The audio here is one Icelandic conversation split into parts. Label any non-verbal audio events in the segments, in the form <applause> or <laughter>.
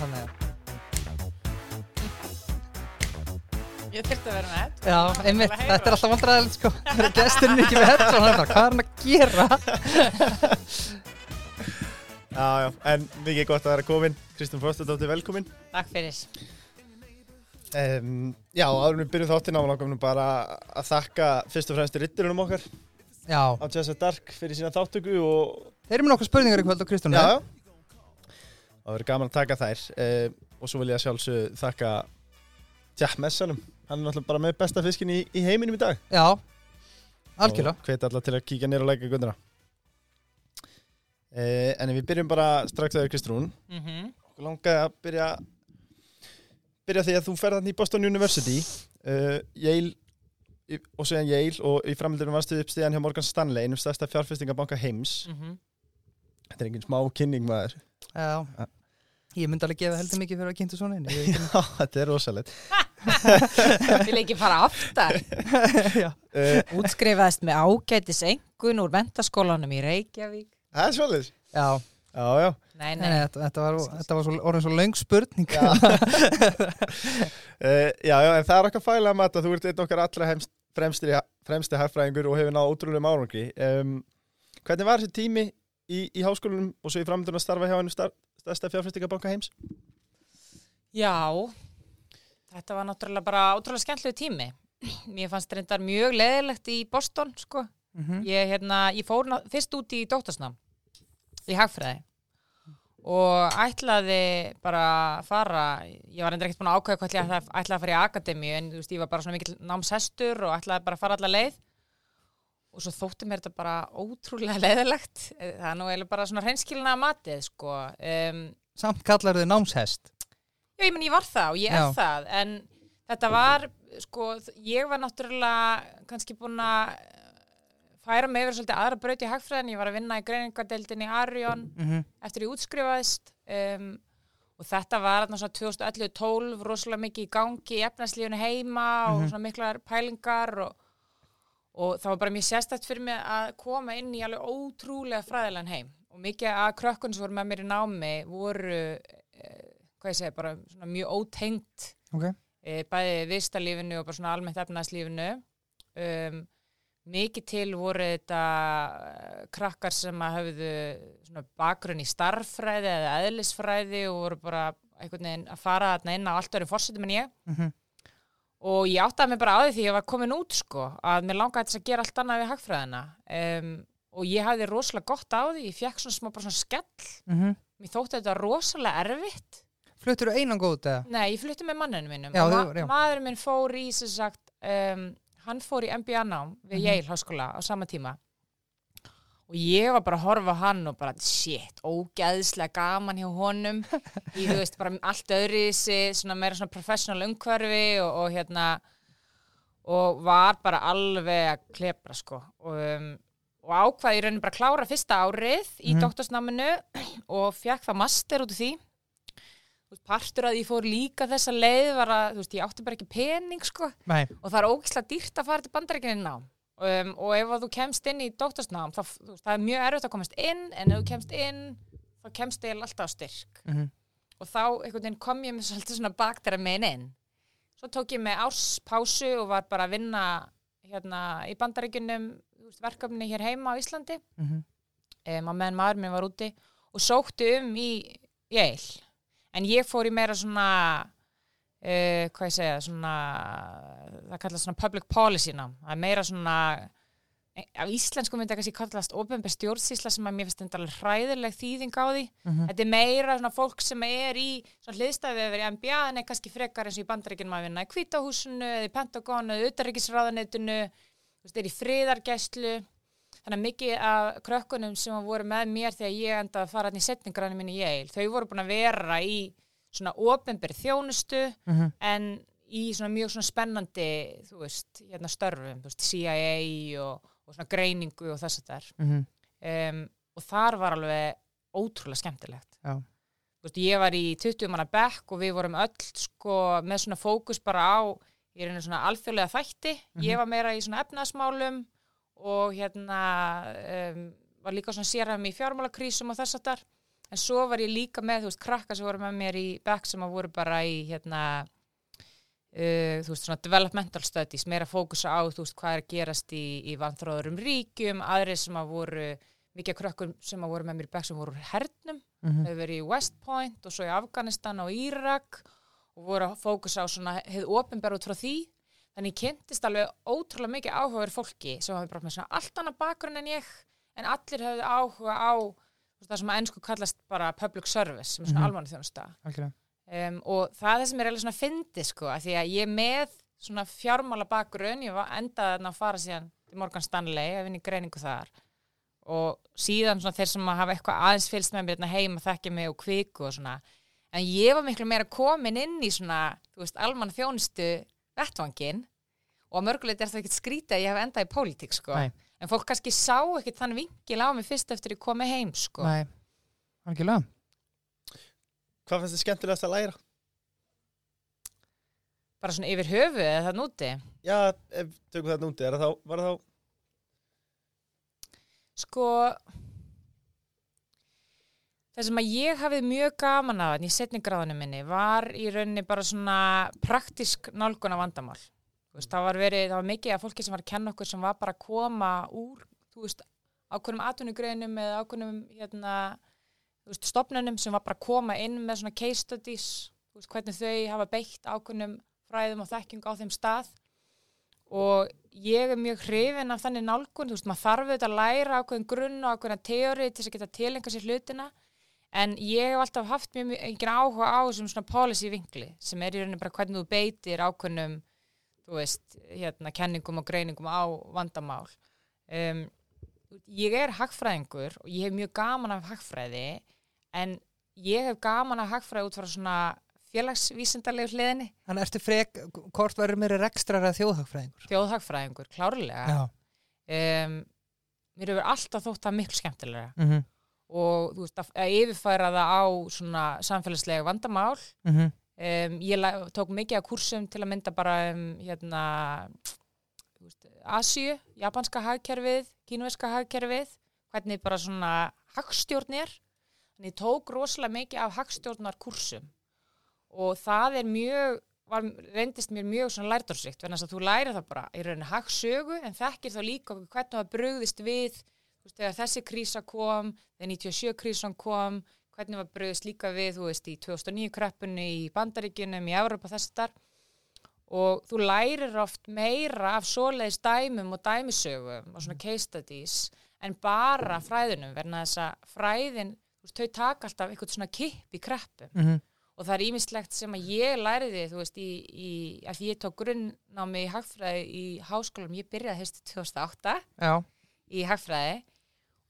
þannig. Að Ég þurfti að vera með þetta. Já, einmitt, þetta er alltaf vandræðilegt sko. <laughs> Gesturinn er ekki með headphone, hann er bara, hvað er hann að gera? <laughs> Já, já, en mikið gott að vera komin. Kristján Fostadóttir, velkomin. Takk fyrir. um, Já, áður en við byrjum þáttinn á langum bara að þakka fyrst og fremst ritturunum okkar. Já, á Jazza Dark fyrir sína þáttöku og þeir eru með nokkuð spurningar í kvöld á Kristjánu Já, já. Það verður gaman að taka þær. Uh, og svo vil ég að sjálfsög þakka Jack Messanum. Hann er náttúrulega bara með besta fiskin í, í heiminum í dag. Já, algjörlega. Og hveti alla til að kíkja nýra og læka gundina uh, En ef við byrjum bara strax að þau Kristrún. Mm -hmm. okkur langaði að byrja byrja því að þú ferð hann í Boston University. Uh, Yale og séðan Yale og í framhaldinu varstu upp stíðan hjá Morgan Stanley einum stærsta fjárfestingabanka heims. Mhm. Þetta er engin smá kynning maður. Já. Ég myndi alveg gefa heldur mikið fyrir að kynntu svona inn <laughs> Já, þetta er rosalegt. <laughs> Vil ekki fara aftar. uh, <laughs> Útskrifaðist með ágætis engun úr mentaskólanum í Reykjavík. Það er svolítið já, Já, já. Nei, nei, nei. þetta, þetta var, þetta var svo, orðin svo löng spurning. Já. uh, já, já, en það er okkar fælega að mata þú ert einn okkar allra heimst, fremsti, fremsti hagfræðingur og hefur náð ótrúlega árangri. Um, Hvernig var þessi tími í, í háskólanum og svo í framöndun að starfa hjá hennu star, stærsta fjárfæstingabanka heims? Já, þetta var náttúrulega bara ótrúlega skemmtlegu tími. Mér fannst reyndar mjög leðilegt í Boston, sko. Mhm. Ég, hérna, ég fór fyrst út í dóttasnám í hagfræði og ætlaði bara að fara, ég var endur ekkert búin að ákveða hvað ég ætlaði, að fara í akademíu en veist, ég var bara svona mikill námshestur og ætlaði bara að fara alla leið og svo þótti mér þetta bara ótrúlega <laughs> leðilegt það er nú eiginlega bara svona hreinskilina matið sko um, Samt kallar þau námshest Já, ég menn ég var það og ég er Já. það en þetta var, sko, ég var náttúrulega kannski búin að eh, færa mig yfir svolítið aðra braut í hagfræðin, ég var að vinna í greiningadeildinni Arion mm -hmm. eftir ég útskrifaðist um, og þetta var þarna svona 2011-12 rosalega mikið í gangi í efnarslífunu heima og Mhm. svona miklar pælingar og, og það var bara mjög sérstætt fyrir mig að koma inn í alveg ótrúlega fræðilegan heim. Og mikið að krökkun sem voru með mér í námi voru eh, hvað ég segi, bara svona mjög ótengt Ok, e, bæði vistalífinu og bara svona almennt efnagslífinu um, mikið til voru þetta eh, krakkar sem að svona bakgrunn í starffræði eða eðlisfræði og voru bara einhvern veginn að fara inn á allt öru fórsetum en ég. Mhm. Og ég áttaði mig bara á því því ég var komin út sko að mér langaði þess að gera allt annað við hagfræðina um, og ég hafði rosalega gott á því ég fekk svona smá bara svona skell mm mér þótti þetta rosalega erfitt Fluttur þú einan góð eða? Nei, ég flutti með manninu mínum Já, þú- já. maðurinn minn fór í sem sagt, um, hann fór í MBA-nám við Mhm. Yale háskóla á sama tíma og ég var bara að horfa á hann og bara shit, ógeðslega gaman hjá honum. Í þú veist bara allt öðru svona meira svona professional umhverfi og, og hérna og var bara alveg að klepra sko. Og, um, og ákvaði í rauninni bara að klára fyrsta árið í Mhm. doktorsnáminu og fekk það master út af því. Partur að ég fór líka þessa leið var að, þú veist, ég átti bara ekki pening sko. Nei, og það er ógislega dýrt að fara til bandarækinin nám um, og ef að þú kemst inn í þú veist, það er mjög erfitt að komast inn en ef þú kemst inn, þá kemst þið alltaf styrk. Mm og þá kom ég með <laughs> svolítið svona baktera megin inn. Svo tók ég með árspásu og var bara að vinna hérna í bandarækjunum verkefni hér heima á Íslandi. -hmm. um, á meðan maður minn var úti og sótti um í Yale. En ég fór í meira svona uh, hvað ég segja svona, það kallast svona public policy nám, það er meira svona e, af íslensku myndi að kannski kallast ofenbæð stjórnsýsla sem að mér finnst þetta alveg hræðileg þýðing á því. Mhm. þetta er meira svona fólk sem er í svona hliðstæði við í MBA en er kannski frekar eins og í bandaríkjunum að vinna í kvítahúsinu eða í Pentagonu eða veist, er í friðargæslu. Þannig að mikið af krökkunum sem voru með mér þegar ég endaði að fara hann í setningarannum svona ofenbæri þjónustu Mhm. en í svona mjög svona spennandi þú veist, hérna störfum, veist, CIA og, og svona greiningu og þess að það Mhm. um, og þar var alveg ótrúlega skemmtilegt Já. Þú veist, ég var í 20 manna bekk og við vorum öll sko með svona fókus bara á ég er einu svona alþjóðlega þætti ég var meira í svona efnaðsmálum og hérna um, var líka svona séram í fjármálakrísum og þess að þar en svo var ég líka með, þú veist, krakka sem voru með mér í bekk sem að voru bara í hérna uh, þú veist, svona developmental studies, meira fókusa á, þú veist, hvað er að gerast í, í vanþróðurum ríkjum, aðri sem að voru mikið krökkur sem að voru með mér í bekk sem voru hernum, Mhm. þau verið í West Point og svo í Afganistan og Írak og voru að fókusa á svona hefð opinber út frá því þannig kynntist alveg ótrúlega mikið áhugaður fólki sem hafi bara með svona allt annað bakgrunn en ég en allir hefði áhuga á það sem að ennsku kallast bara public service sem er svona mm almanna þjónusta Algjörlega. um, og það er það sem er eiginlega svona fyndi sko, að því að ég er með svona fjármála bakgrunn, ég endaði þarna að fara síðan til Morgan Stanley að vinna í greiningu þar. Og síðan svona þeir sem að hafa eitthvað aðeins fylgst með mér hérna heima þekkja mig og kviku og svona. En ég var miklu meira komin inn í svona, þú veist, almanna þjónustu vettvangin og mörgulegt er það ekkert skrítið að ég hef endað í pólitík sko, Nei. En fólk kannski sá ekkert þann vingil á mig fyrst eftir ég komið heim sko. Nei, algjörlega. Hvað finnst þið skemmtilegast að læra? bara svona yfir höfu eða það núti Já, ef tökum þetta núti, er það þá, var það þá Sko það sem að ég hafið mjög gaman af í setni gráðinu minni var í rauninni bara svona praktisk nálgun af vandamál veist, það var verið, það var mikið af fólki sem var að kenna okkur sem var bara að koma úr veist, ákveðnum atvinnugreinum eða ákveðnum hérna, stopnunum sem var bara að koma inn með svona case studies veist, hvernig þau hafa beitt ákveðnum fræðum og þekkingu á þeim stað. Og ég er mjög hrifin af þannig nálgun, þú veist, maður þarf auðvitað að læra ákveðin grunn og ákveðina teori til þess að geta tilenga sér hlutina. En ég hef alltaf haft mjög mjög- engin áhuga á þessum svona policy vinkli sem er í rauninni bara hvernig þú beitir ákveðnum veist, hérna, kenningum og greiningum á vandamál um, ég er hagfræðingur og ég hef mjög gaman af hagfræði en ég hef gaman af hagfræði út frá svona félagsvísindalegu hliðinni Þannig ertu frek, hvort verður meiri rekstrar eða þjóðhagfræðingur? þjóðhagfræðingur, klárlega um, mér hefur alltaf þótt það miklu skemmtilega Mm -hmm. og þú veist að yfirfæra það á svona samfélagslega vandamál Mm -hmm. Um, ég tók mikið af kursum til að mynda bara um hérna Asíu, japanska hagkerfið kínuveska hagkerfið hvernig bara svona hagstjórn er. Þannig tók rosalega mikið af hagstjórnar kursum og það er mjög var, reyndist mér mjög svona lærdorsrikt þannig að þú lærir það bara í rauninni hagsögu en þekkir þá líka hvernig það brugðist við þú veist, þegar þessi krísa kom þegar 97 krísan kom hvernig var brugðist líka við þú veist, í 2009 kreppunni í bandaríkjunum í Európa þess þar. Og þú lærir oft meira af svoleiðis dæmum og dæmisögum og svona case studies en bara fræðunum verna þess að fræðin, þú veist, þau taka alltaf eitthvað svona kipp í kreppu Mm og það er ímislegt sem að ég læriði þú veist, í, í, að ég tók grunnnámi í hagfræði í háskólum, ég byrjaði hefstu 2008 Já. í hagfræði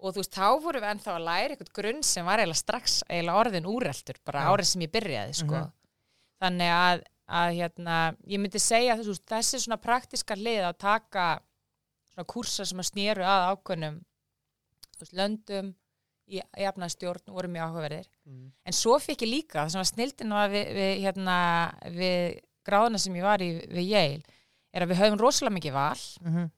og þú veist, þá vorum við ennþá að læra eitthvað grunn sem var eiginlega strax eiginlega orðin úreltur, bara Já. árið sem ég byrjaði sko. Mhm. þannig að, að hérna, ég myndi segja veist, þessi svona praktiska lið að taka svona kursa sem að snýru að ákveðnum þú veist, löndum í efnaðstjórn voru mjög áhugaverðir Mm. en svo fikk ég líka, það sem var snildin við, við, hérna, við gráðuna sem ég var í við Yale er að við höfum rosalega mikið val Mm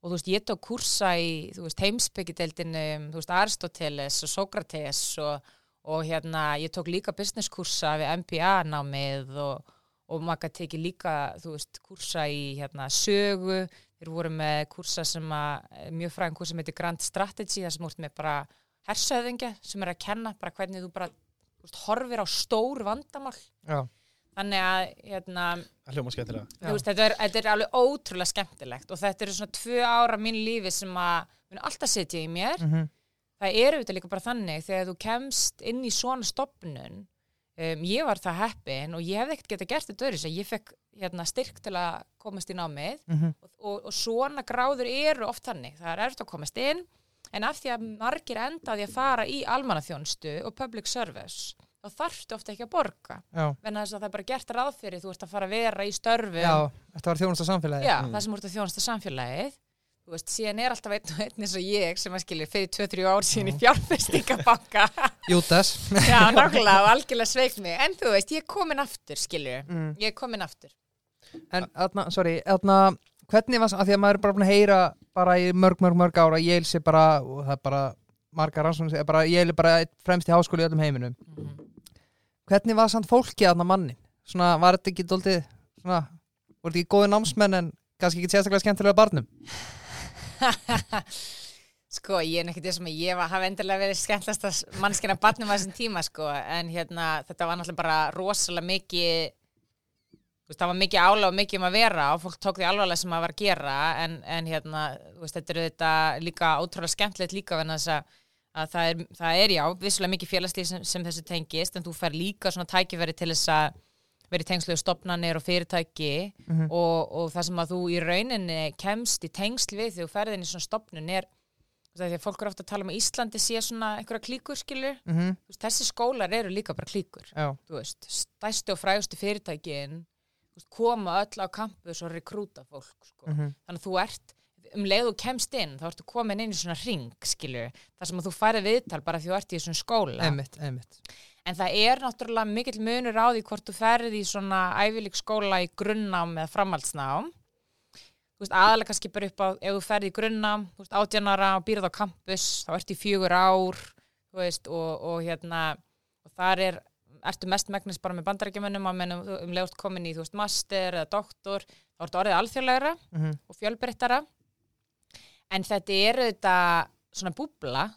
og þú veist, ég tók kursa í þú veist, heimsbyggjadeildinum, þú veist, Aristoteles og Sókrates og, og hérna, ég tók líka business kursa við MBA námið og, og maður gæti tekið líka, þú veist, kursa í hérna sögu, þeir voru með kursa sem að, mjög fræðin kursa sem heitir Grand Strategy, það sem voru með bara hersöðingja sem er að kenna bara hvernig þú bara þú veist, horfir á stór vandamál Já. Þannig að hérna, Það hljóma skemmtilega. Þú veist, þetta, er, þetta er alveg ótrúlega skemmtilegt og þetta eru svona tvö ára mín lífi sem að mun alltaf setja í mér. Mm það er auðvitað líka bara þannig þegar þú kemst inn í svona stopnun um, ég var það heppin og ég hefði ekkert getað gert þetta öðru ég fekk hérna, styrk til að komast í námið -hmm. og, og, og svona gráður eru oft þannig, það er eftir að komast inn en af því að margir enda á því að fara í almannaþjónstu og public service þá þarftu ofta ekki að borga venna þess að það er bara gert ráð fyrir þú ert að fara að vera í störfum Já, þetta var þjónust á samfélagi. Já, Mm. það sem úr þetta þjónasta samfélagið þú veist, síðan er alltaf einn og einn eins og ég sem að skilja fyrir 2-3 ár síðan í fjárfestingabanka <laughs> Jútas. Já, nákvæmlega og algjörlega sveik mig en þú veist, ég er komin aftur, skilju Mm. ég er komin aftur En, atna, sorry, atna, hvernig var, af því að maður er bara búin að heyra bara í mörg, mörg, mörg ára, ég sé bara, og það er bara margar rannsóknir ég er bara fremst í háskóli í öllum heiminum Mhm. Hvernig var samt fólki aðna mannin svona, var þetta ekki dóltið svona, voru þetta ekki góði námsmenn en kannski ekki sérstaklega skemmtilega barnum? <laughs> Sko, ég er nekkit þessum að ég var, hafa endilega verið skemmtlasta mannskina barnum á þessum tíma, sko, en hérna, þetta var náttúrulega bara rosalega mikið, þú veist, það var mikið ála og mikið um að vera og fólk tók því alvarlega sem að var að gera, en, en hérna, þú veist, þetta er þetta líka ótrúlega skemmtilegt líka venna þess að að það er, það er já, vissulega mikið félagslíf sem, sem þessu tengist, en þú fær líka svona tækifæri til þess að verið tengslegu stopnarnir og fyrirtæki Mhm. og, og það sem að þú í rauninni kemst í tengsl við þegar þú ferðin í svona stopnun er því að fólk er ofta að tala um að Íslandi sé svona einhverja klíkur skilur mm -hmm. veist, þessi skólar eru líka bara klíkur Já, þú veist, stæstu og frægustu fyrirtækin veist, koma öll á kampus og rekrúta fólk sko. mhm, þannig að þú ert um leið þú kemst inn þá ertu komin inn í svona ring skilur, þar sem að þú færið viðtal bara því þú ert í svona skóla einmitt, einmitt En það er náttúrulega mikill munur á því hvort þú ferð í svona ævileg skóla í grunnnám eða framhaldsnám. Þú veist, aðalega kannski bara upp á, ef þú ferð í veist, átjanara og býrð á campus, þá ertu í fjögur ár, veist, og, og hérna, og þar er, ertu mest megnis bara með bandarækjumönnum að mennum um leiðast komin í, þú veist, master eða doktor, þá ertu orðið alþjóðlegra mm og fjölbreyttara. En þetta er auðvitað svona búbla,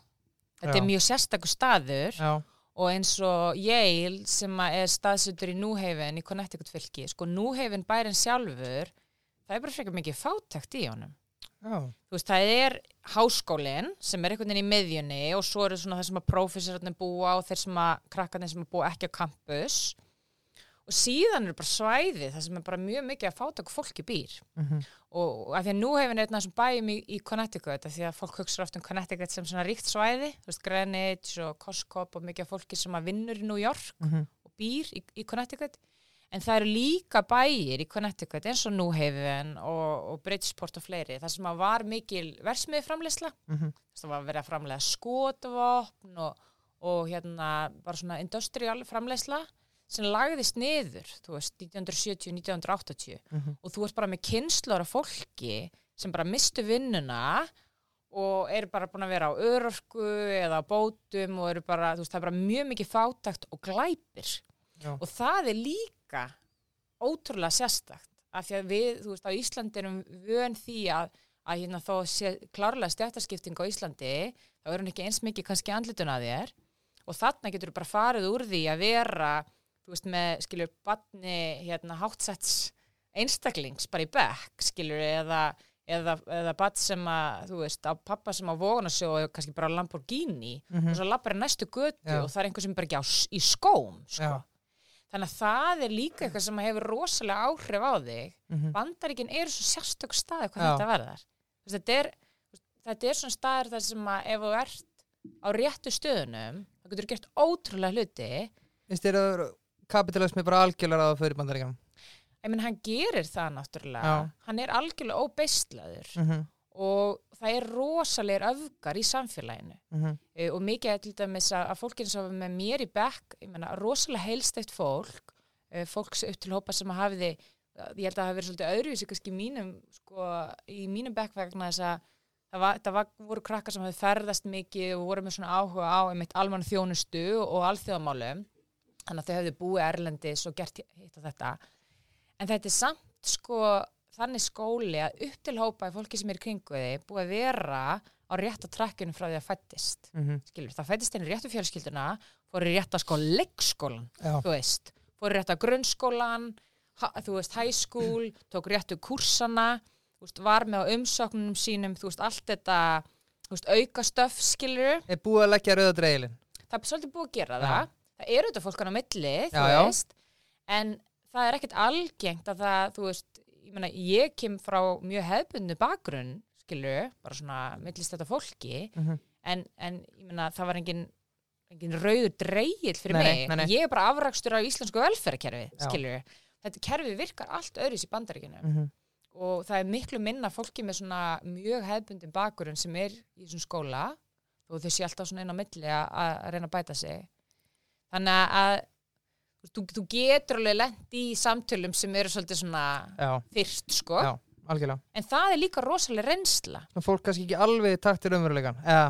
þetta Já. er mjög sérstakur staður. Já, og eins og Yale sem er staðsutur í Haven í Connecticut fylki, sko Haven bærin sjálfur, það er bara frekar mikið fátækt í honum. veist, það er háskólinn sem er einhvern veginn í miðjunni og svo eru svona þeir sem að prófessorarnir búa og þeir sem að krakkarnir sem að búa ekki á campus og síðan eru bara svæði það sem er bara mjög mikið að fátæku fólki býr. Mhm, og og af því að er einn af þessum bæjum í, í Connecticut af því að fólk hugsa oft um Connecticut sem svona ríkt svæði, þú veist, Greenwich og Coscop og mikið af fólki sem að vinnur í New York mhm, og býr í, í Connecticut. En það eru líka bæir í Connecticut eins og New Haven og, og Bridgeport og fleiri, það sem að var mikil versmiði framleysla, mhm, það var verið að framlega skotvopn og, og hérna bara svona industrial framleysla sem lagðist niður, þú veist, 1970-1980 mhm, og þú ert bara með kynnslur af fólki sem bara mistu vinnuna og eru bara búin að vera á örorku eða á bótum og eru bara, þú veist, það er bara mjög mikið fátækt og glæpir. Já. og það er líka ótrúlega sérstakt af því að við, þú veist, á Íslandi erum vön því að, að hérna þó sé klárlega stjættaskipting á Íslandi þá er hún ekki eins mikið kannski andlitun að þér. Og þarna getur þú bara farið úr því að vera, þú veist, með skilur, badni, hérna, hátsetts einstaklings bara í bekk, skilur, eða eða, eða bad sem að, þú veist, á pappa sem á Vogunasjó og kannski bara Lamborghini mhm, og svo lappar í næstu götu Já. og það er einhver sem bara ekki á, í skóm, sko. Þannig að það er líka eitthvað sem hefur rosalega áhrif á þig. mhm, Bandaríkin eru svo sérstök staði hvað Já. þetta verðar. Þú veist, Þetta er, þú veist, þetta er svona staðir þar sem að ef þú ert á réttu stöðunum, þá getur þú gert ótrúlega hluti. Finnst þér að kapitalismi bara algjörlega að fyrir bandaríkjanum? Ég menn, hann gerir það náttúrulega. Já. Hann er algjörlega óbeistlaður Mhm, og það er rosalegir öfgar í samfélaginu. mhm, Eh, og mikið er til dæmis að, að fólkin sem var með mér í bekk, ég menna rosalega heilstætt fólk, uh, fólk upp til hópa sem að hafiði, ég held að það hafi verið svolítið öðruvísi kannski mínum, sko, í mínum bekk vegna þess að það, var, það var, voru krakkar sem hafi ferðast mikið og voru með svona áhuga á einmitt almann þjónustu og alþjóðamálum, þannig að þau hefðu búið erlendis og gert hitt og þetta. En þetta er samt, sko, þannig skóli að upp til hópa í fólki sem er í kringu þig búið að vera á rétta trakkinu frá því að fættist mhm, skilur, það fættist í réttu fjölskylduna fór í rétta sko leikskólan Já. þú veist, fór í rétta grunnskólan þú veist, high school tók réttu kursana veist, var með á umsóknunum sínum þú veist, allt þetta veist, auka stöf, skilur Er búið að leggja rauða dreigilin? það er svolítið búið að gera Já. það það eru þetta fólkan á milli, þú Já, já. veist en það er ekkert algengt að það, þú veist, ég meina ég kem frá mjög hefbundu bakgrunn skilur, bara svona millist þetta fólki Mhm. en, en ég meina það var engin, engin rauður dreigill fyrir Nei, mig, nei, nei. ég er bara afrakstur af íslensku velferðarkerfi, Já. skilur þetta kerfi virkar allt öðris í bandaríkinu Mhm, og það er miklu minna fólki með svona mjög hefbundin bakgrunn sem er í þessum skóla og þau sé alltaf svona inn á milli að, að reyna að bæta sig þannig að þú, þú getur alveg lent í samtölum sem eru svolítið svona Já, þyrst sko. Já. algjörlega. En það er líka rosalega reynsla. Svona fólk kannski ekki alveg í takt til umveruleikan eða,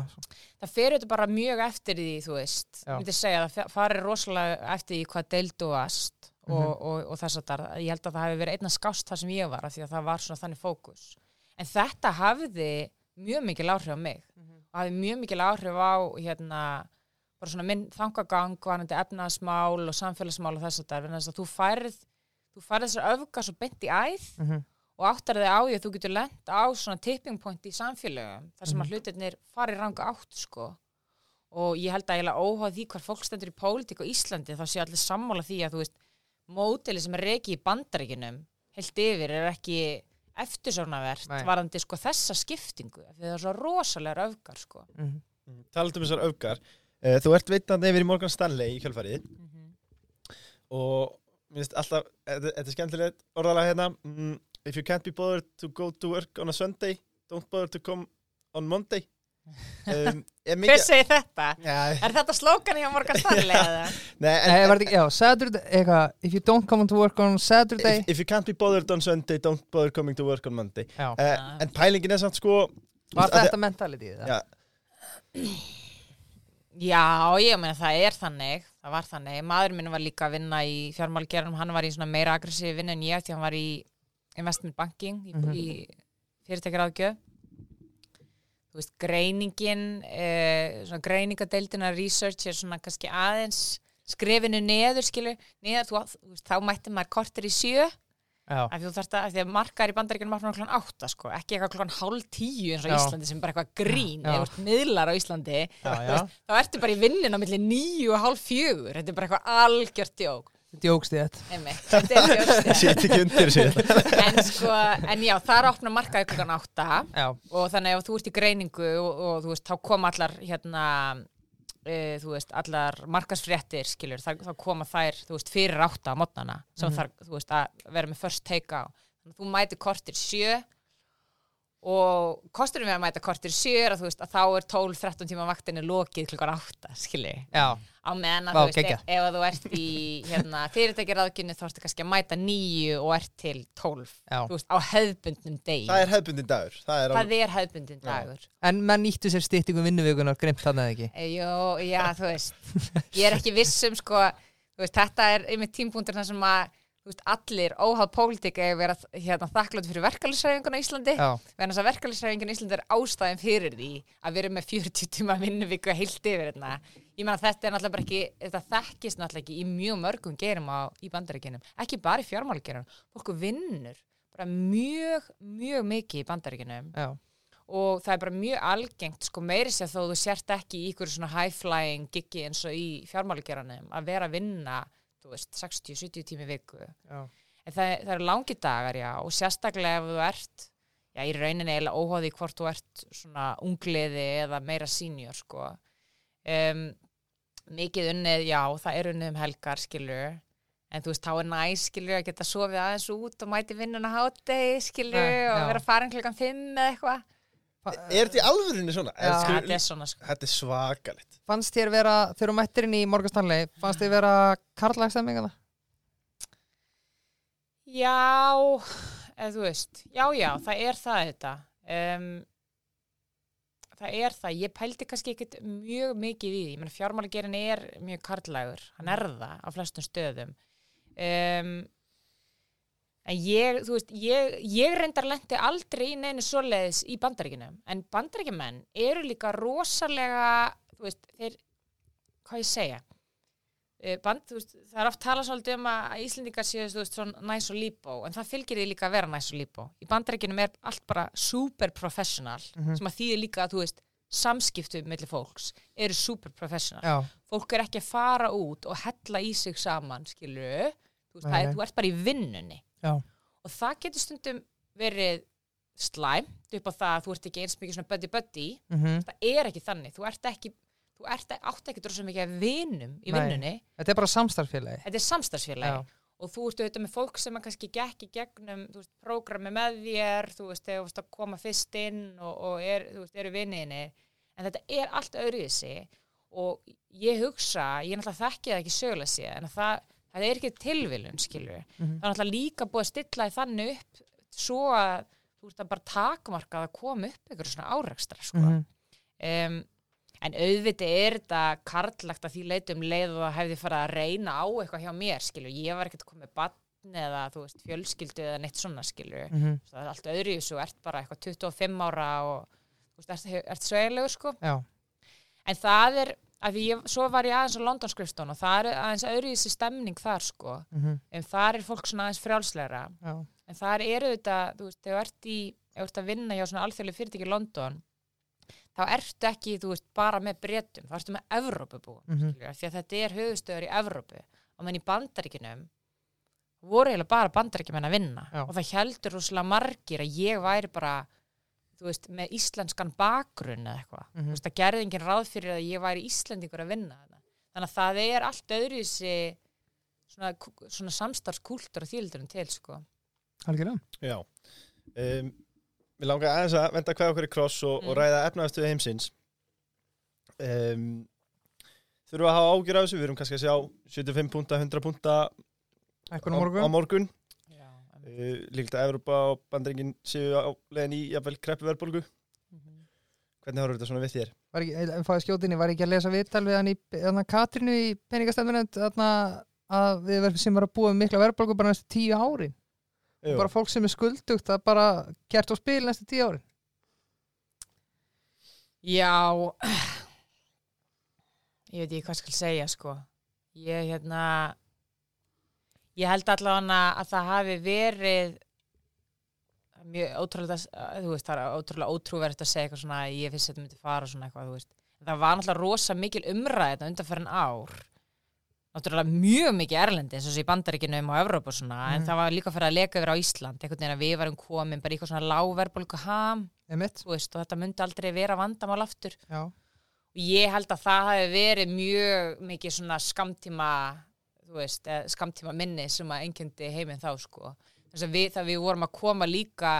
það fer auðvitað bara mjög eftir því þú veist, Já. ég myndi segja að það farir rosalega eftir því hvað deild þú varst og, Mhm. og, og þess að það ég held að það hefði verið einna skást þar sem ég var af því að það var svona þannig fókus. En þetta hafði mjög mikil áhrif á mig. Og hafði mjög mikil áhrif á hérna bara svona minn þangagang varandi efnaðsmál og samfélagsmál og þess að það þess að þú færð þú færð þessar öfgar svo beint í æð Mhm. og áttar þig á því að þú getur lent á svona tipping point í samfélögum þar sem að hlutirnir fari ranga átt sko og ég held að eiginlega óháð því hvar fólk stendur í pólitík á Íslandi þá sé allir sammála því að þú veist mótili sem er reiki í bandaríkinum heilt yfir er ekki eftirsónavert varandi sko þessa skiptingu því það er svo rosalega öfgar sko Mhm. Talandi um þessar öfgar uh, Þú ert veitandi yfir í Morgan Stanley í kjölfarið og mér finnst alltaf, þetta er skemmtilegt orðalega hérna mm, If you can't be bothered to go to work on a Sunday don't bother to come on Monday um, <laughs> er Hver mikið segir þetta? ja, Er þetta slókan hjá Morgan Stanley eða? <laughs> Nei, en, Nei, ekki, já, Saturday, eitthvað If you don't come to work on Saturday if, if you can't be bothered on Sunday don't bother coming to work on Monday uh. En pælingin er samt sko var þetta mentalityð? Já, Já, ég meina það er þannig það var þannig, maður minn var líka að vinna í fjármálgerðum, hann var í svona meira aggressífi vinna en ég, því hann var í investment banking, í, Mhm. í fyrirtækjaráðgjöf þú veist, greiningin eh, svona greiningadeildina research er svona kannski aðeins skrefinu neður, skilur. Neður, þú, þú veist, þá mætti maður kortir í sjö af því, þú þarft að, að margar í bandaríkjunum var klokkan átta sko, ekki eitthvað klokkan hálf tíu eins og Já. Íslandi sem bara eitthvað grín eða ert miðlar á Íslandi. Já, já. veist, þá ertu bara í vinnin á milli nýju og hálf fjögur. Þetta er bara eitthvað algjört djók. Djókst ég þetta einmitt, þetta djókstið Sitt ekki undir sér en sko, en já, þar opna markaði átta. Já, og þannig ef þú ert í greiningu og, og þú veist, þá kom allar hérna e, þú veist, allar markasfréttir skilur, þá, koma þær þú veist, fyrir átta á mótnana sem Mhm. þarf, þú veist, að vera með first take á þú mæti kortir sjö og kosturinn við að mæta kortir er að þú veist að þá er 12-13 tíma vaktinni lokið klukkan átta, skilur já, á meðan að Vá, þú veist, geggjað. ef, þú ert í hérna, <laughs> fyrirtækjaraðgjunni þá ertu kannski að mæta nýju og ert til 12 já. Þú veist, á hefðbundnum degi. Það er hefbundin dagur. Það er alveg er hefðbundin dagur. En menn nýttu sér styttingu vinnuvíkunar grimt þannig eða ekki? E, Jó, já, þú veist. Ég er ekki viss um sko veist, þetta er einmitt tímpúntur þar sem að veist, allir óháð pólitík eða vera hérna, þakkláttu fyrir verkefælisræfinguna í Íslandi Já, Þannig að verkefælisræfingin í Íslandi er ástæðin fyrir því að vera með 40 tíma vinnuvíku heilt yfir hérna. Ég meina þetta er náttúrulega bara ekki, þetta þekkist náttúrulega ekki í mjög mörgum gerum á, í bandaríkinum. Ekki bara í fjármálagerum. Fólku vinnur bara mjög, mjög mikið í bandaríkinum já, og það er bara mjög algengt sko meiri sér þó þú sért ekki í ykkur svona high-flying giggi eins og í fjármálageranum að vera að vinna, 60-70 tími viku já En það, það eru langi dagar, já, og sérstaklega ef þú ert, já, í rauninni eiginlega óháði hvort þú ert svona ungliði eða meira senior, sko. Um, mikið unnið, já, það er unnið um helgar, skilur, en þú veist, þá er næs, skilur, að geta sofið aðeins út og mæti vinnuna hátegi, skilur, Já, og vera farin klukkan fimm eða eitthvað. Er þetta í alvörinni svona? Já. Þetta er svona, sko. þetta er svakalegt Fannst þér vera, þegar þú mættir inn í Morgan Stanley Fannst þér vera karlægstemming að Já, eða þú veist, já, já, það er það þetta. Um, það er það, ég pældi kannski ekkert mjög mikið í því, ég menn fjármálagerin er mjög karlægur, hann er það á flestum stöðum. Um, en ég, þú veist, ég, ég reyndar lendi aldrei í neinu svoleiðis í bandaríkinum, en bandaríkjumenn eru líka rosalega, þú veist, þeir, hvað ég segja, Eh, band, þú veist, það er oft talað svolítið um að Íslendingar séu þú veist, svona næs og líbó en það fylgir því líka að vera næs og líbó í bandarækjunum er allt bara super professional Mhm. sem að þýðir líka að þú veist samskiptu mellir fólks eru super professional. Já, fólk er ekki að fara út og hella í sig saman skilu, þú, veist, það þú ert bara í vinnunni já, og það getur stundum verið slæmt upp á það að þú ert ekki eins mikið svona buddy-buddy mhm. Það er ekki þannig, þú ert ekki þú ert, átt ekki drosa mikið af vinum í vinnunni. Þetta er bara samstarfélagi þetta er samstagsfélagi Já, og þú ert auðvitað með fólk sem að kannski gekk í gegnum prógrami með þér þú veist, þegar þú veist að koma fyrst inn og, og er, þú veist, eru vinniðinni en þetta er allt öðruvísi. Og ég hugsa, ég náttúrulega þekki það ekki sögulega sé, en að það, það er ekki tilvilun, skilur Mhm. það er náttúrulega líka búið að stilla því þannig upp svo að þú ert að bara takmarka að koma upp ykkur svona árekstra sko. Mhm. um, en auðvitað er þetta karlagt að því leitum leið og hefði farið að reyna á eitthvað hjá mér skilur, ég var ekkert komið batn eða þú veist fjölskyldu eða neitt svona skilur Mhm. það er allt öðru í þessu, ert bara eitthvað 25 ára og þú veist, ert, ert sveilegur sko Já, en það er, að því ég, svo var ég aðeins á London skrifstón og það er aðeins öðru í þessu stemning þar sko. Mhm, en þar er fólk svona aðeins frjálslegra. Já, en þar eru þetta, þú veist, þegar þú ert í ef þú ert að vinna hjá svona alþjóðlega fyrirtæki í London þá ertu ekki, þú veist, bara með breytum, þá ertu með Evrópubú, Mhm. mm því að þetta er höfustöður í Evrópu. Og menn í bandaríkinum voru eiginlega bara bandaríkjumenn að vinna Já. og það heldur rosalega margir að ég væri bara þú veist, með íslenskan bakgrunn eða eitthvað, Mhm. þú veist, það gerði engin ráð fyrir að ég væri íslendingur að vinna þarna. þannig að það er allt öðru þessi svona, svona samstarfskúltur og þýldurum til, sko algjörlega Já. Um, við langar aðeins að venda hvað okkur í kross og, og Mm. ræða efnaðastuði heimsins. Um, þurfum að hafa ágjur af þessu, við erum kannski að sjá 75 púnta, 100 púnta Ekkun á morgun á morgun. Uh, líkt að Evropa og bandringin séu á leiðin í jafnvel kreppu verðbólgu. Mhm. Hvernig horfður þetta svona við þér? Var ekki, ef fáið skjótinni, var ekki að lesa viðtal við hann í hann Katrinu í peningastefnunend að við verðum sem var að búa um mikla verðbólgu bara næstu tíu árin Jú. bara fólk sem er skuldugt að bara gert á spil næstu tíu árin Já ég veit ekki hvað skal segja sko ég hérna ég held allavega að það hafi verið mjög ótrúlega þú veist, það er ótrúlega ótrúverið að segja eitthvað svona ég finnst að þetta myndi fara og svona eitthvað, þú veist. Það var náttúrulega rosa mikil umræð þetta undanferðin ár. Náttúrulega mjög mikið erlendi eins og þessi í bandaríkinum og Evrópu og svona, en Mhm. það var líka fyrir að leka yfir á Ísland, einhvern veginn að við varum komin bara í eitthvað svona lágverbolgu ham þú veist, og þetta myndi aldrei vera vandamál aftur. Já, og ég held að það hafi verið mjög mikið svona skamtíma þú veist, skamtíma minni sem að einkendi heiminn þá sko. Þess að við, það við vorum að koma líka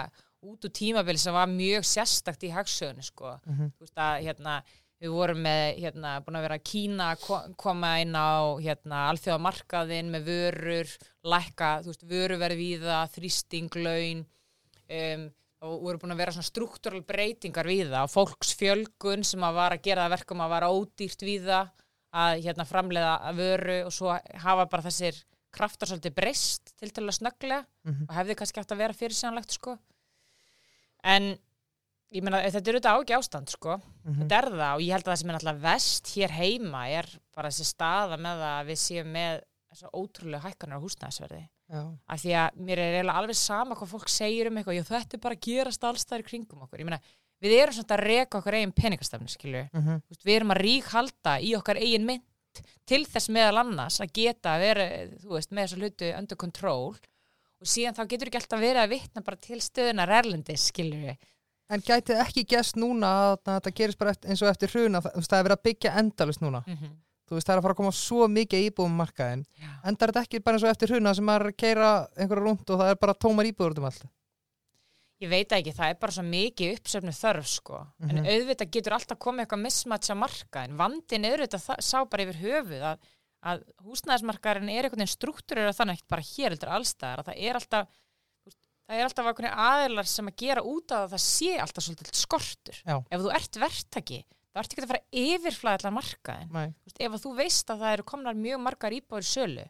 út úr tímabili sem var mjög sérstakt í hagsögunni sko. Mhm. þú veist að hérna við vorum með, hérna, búin að vera Kína að ko- koma inn á hérna, alþjóðamarkaðin með vörur lækka, þú veist, vöruverð víða þrýsting, laun um, og voru búin að vera svona struktúral breytingar við það og fólksfjölgun sem að var að gera það verkum að vara ódýrt við það að hérna, framleiða að vöru og svo hafa bara þessir kraftar svolítið breyst til til að snögglega Mhm. og hefði kannski átt að vera fyrirsjónlegt sko. En ég meina þetta er auðvitað ági ástand sko. Mhm. þetta er það og ég held að það sem er náttúrulega vest hér heima er bara þessi staða með að við séum með þessar ótrúlega hækkanir á húsnæðisverði. Af því að mér er alveg sama hvað fólk segir um eitthvað, já þetta er bara að gerast allstæðir kringum okkur, ég meina við erum svona að reka okkar eigin peningastafni skilju mhm, við erum að ríkhalda í okkar eigin mynd til þess meðal annars að geta verið, þú veist, með þessu hlutu under control og síðan þá getur ekki alltaf verið að vitna bara til stöðunar erlendis, skilju En gæti ekki gæst núna að að þetta gerist bara eftir, eins og eftir hruna, það, það er verið að byggja endalist núna. mm -hmm. Þú veist, það er að fara að koma svo mikið íbúum markaðin. Endar þetta ekki bara eins og eftir hruna sem er að keira einhverja rúnd og það er bara tómar íbúður út um allt. Ég veit það ekki, það er bara svo mikið uppsöfnu þörf sko, en Mhm. auðvitað getur alltaf komið eitthvað mismatch á markaðin, vandin er auðvitað það- sá bara yfir höfuð að, að húsnæðismarkaðin er einhvern veginn struktúrur og þannig ekki bara hér heldur allstaðar, að það er alltaf það er alltaf aðeinar sem að gera út af að það sé alltaf svolítið skortur. Já. Ef þú ert verktaki, þá ert ekki að fara allar markaðin. Veist, ef þú veist að það eru komnar mjög margar íbúður í sölu,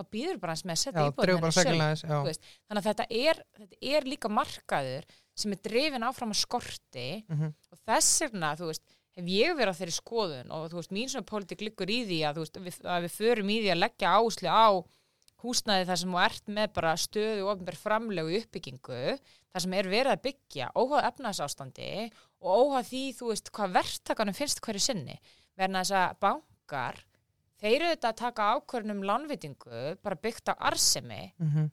þá býður bara hans með að setja veist, þannig að þetta er, þetta er líka markaður sem er drifin áfram að skorti Mhm, og þess vegna, þú veist, hef ég verið á þeirri skoðun og þú veist, mín svona pólitík liggur í því að, veist, við, að við förum í því að leggja áherslu á húsnæði þar sem þú ert með bara stöðu og ofnbær framlegu uppbyggingu þar sem er verið að byggja óháð efnahagsástandi og óháð því, þú veist, hvað verktakanum finnst hverju sinni. Verðan þess að bankar þeir eru þetta að taka ákvörnum lánvitingu bara byggt á arsemi mhm,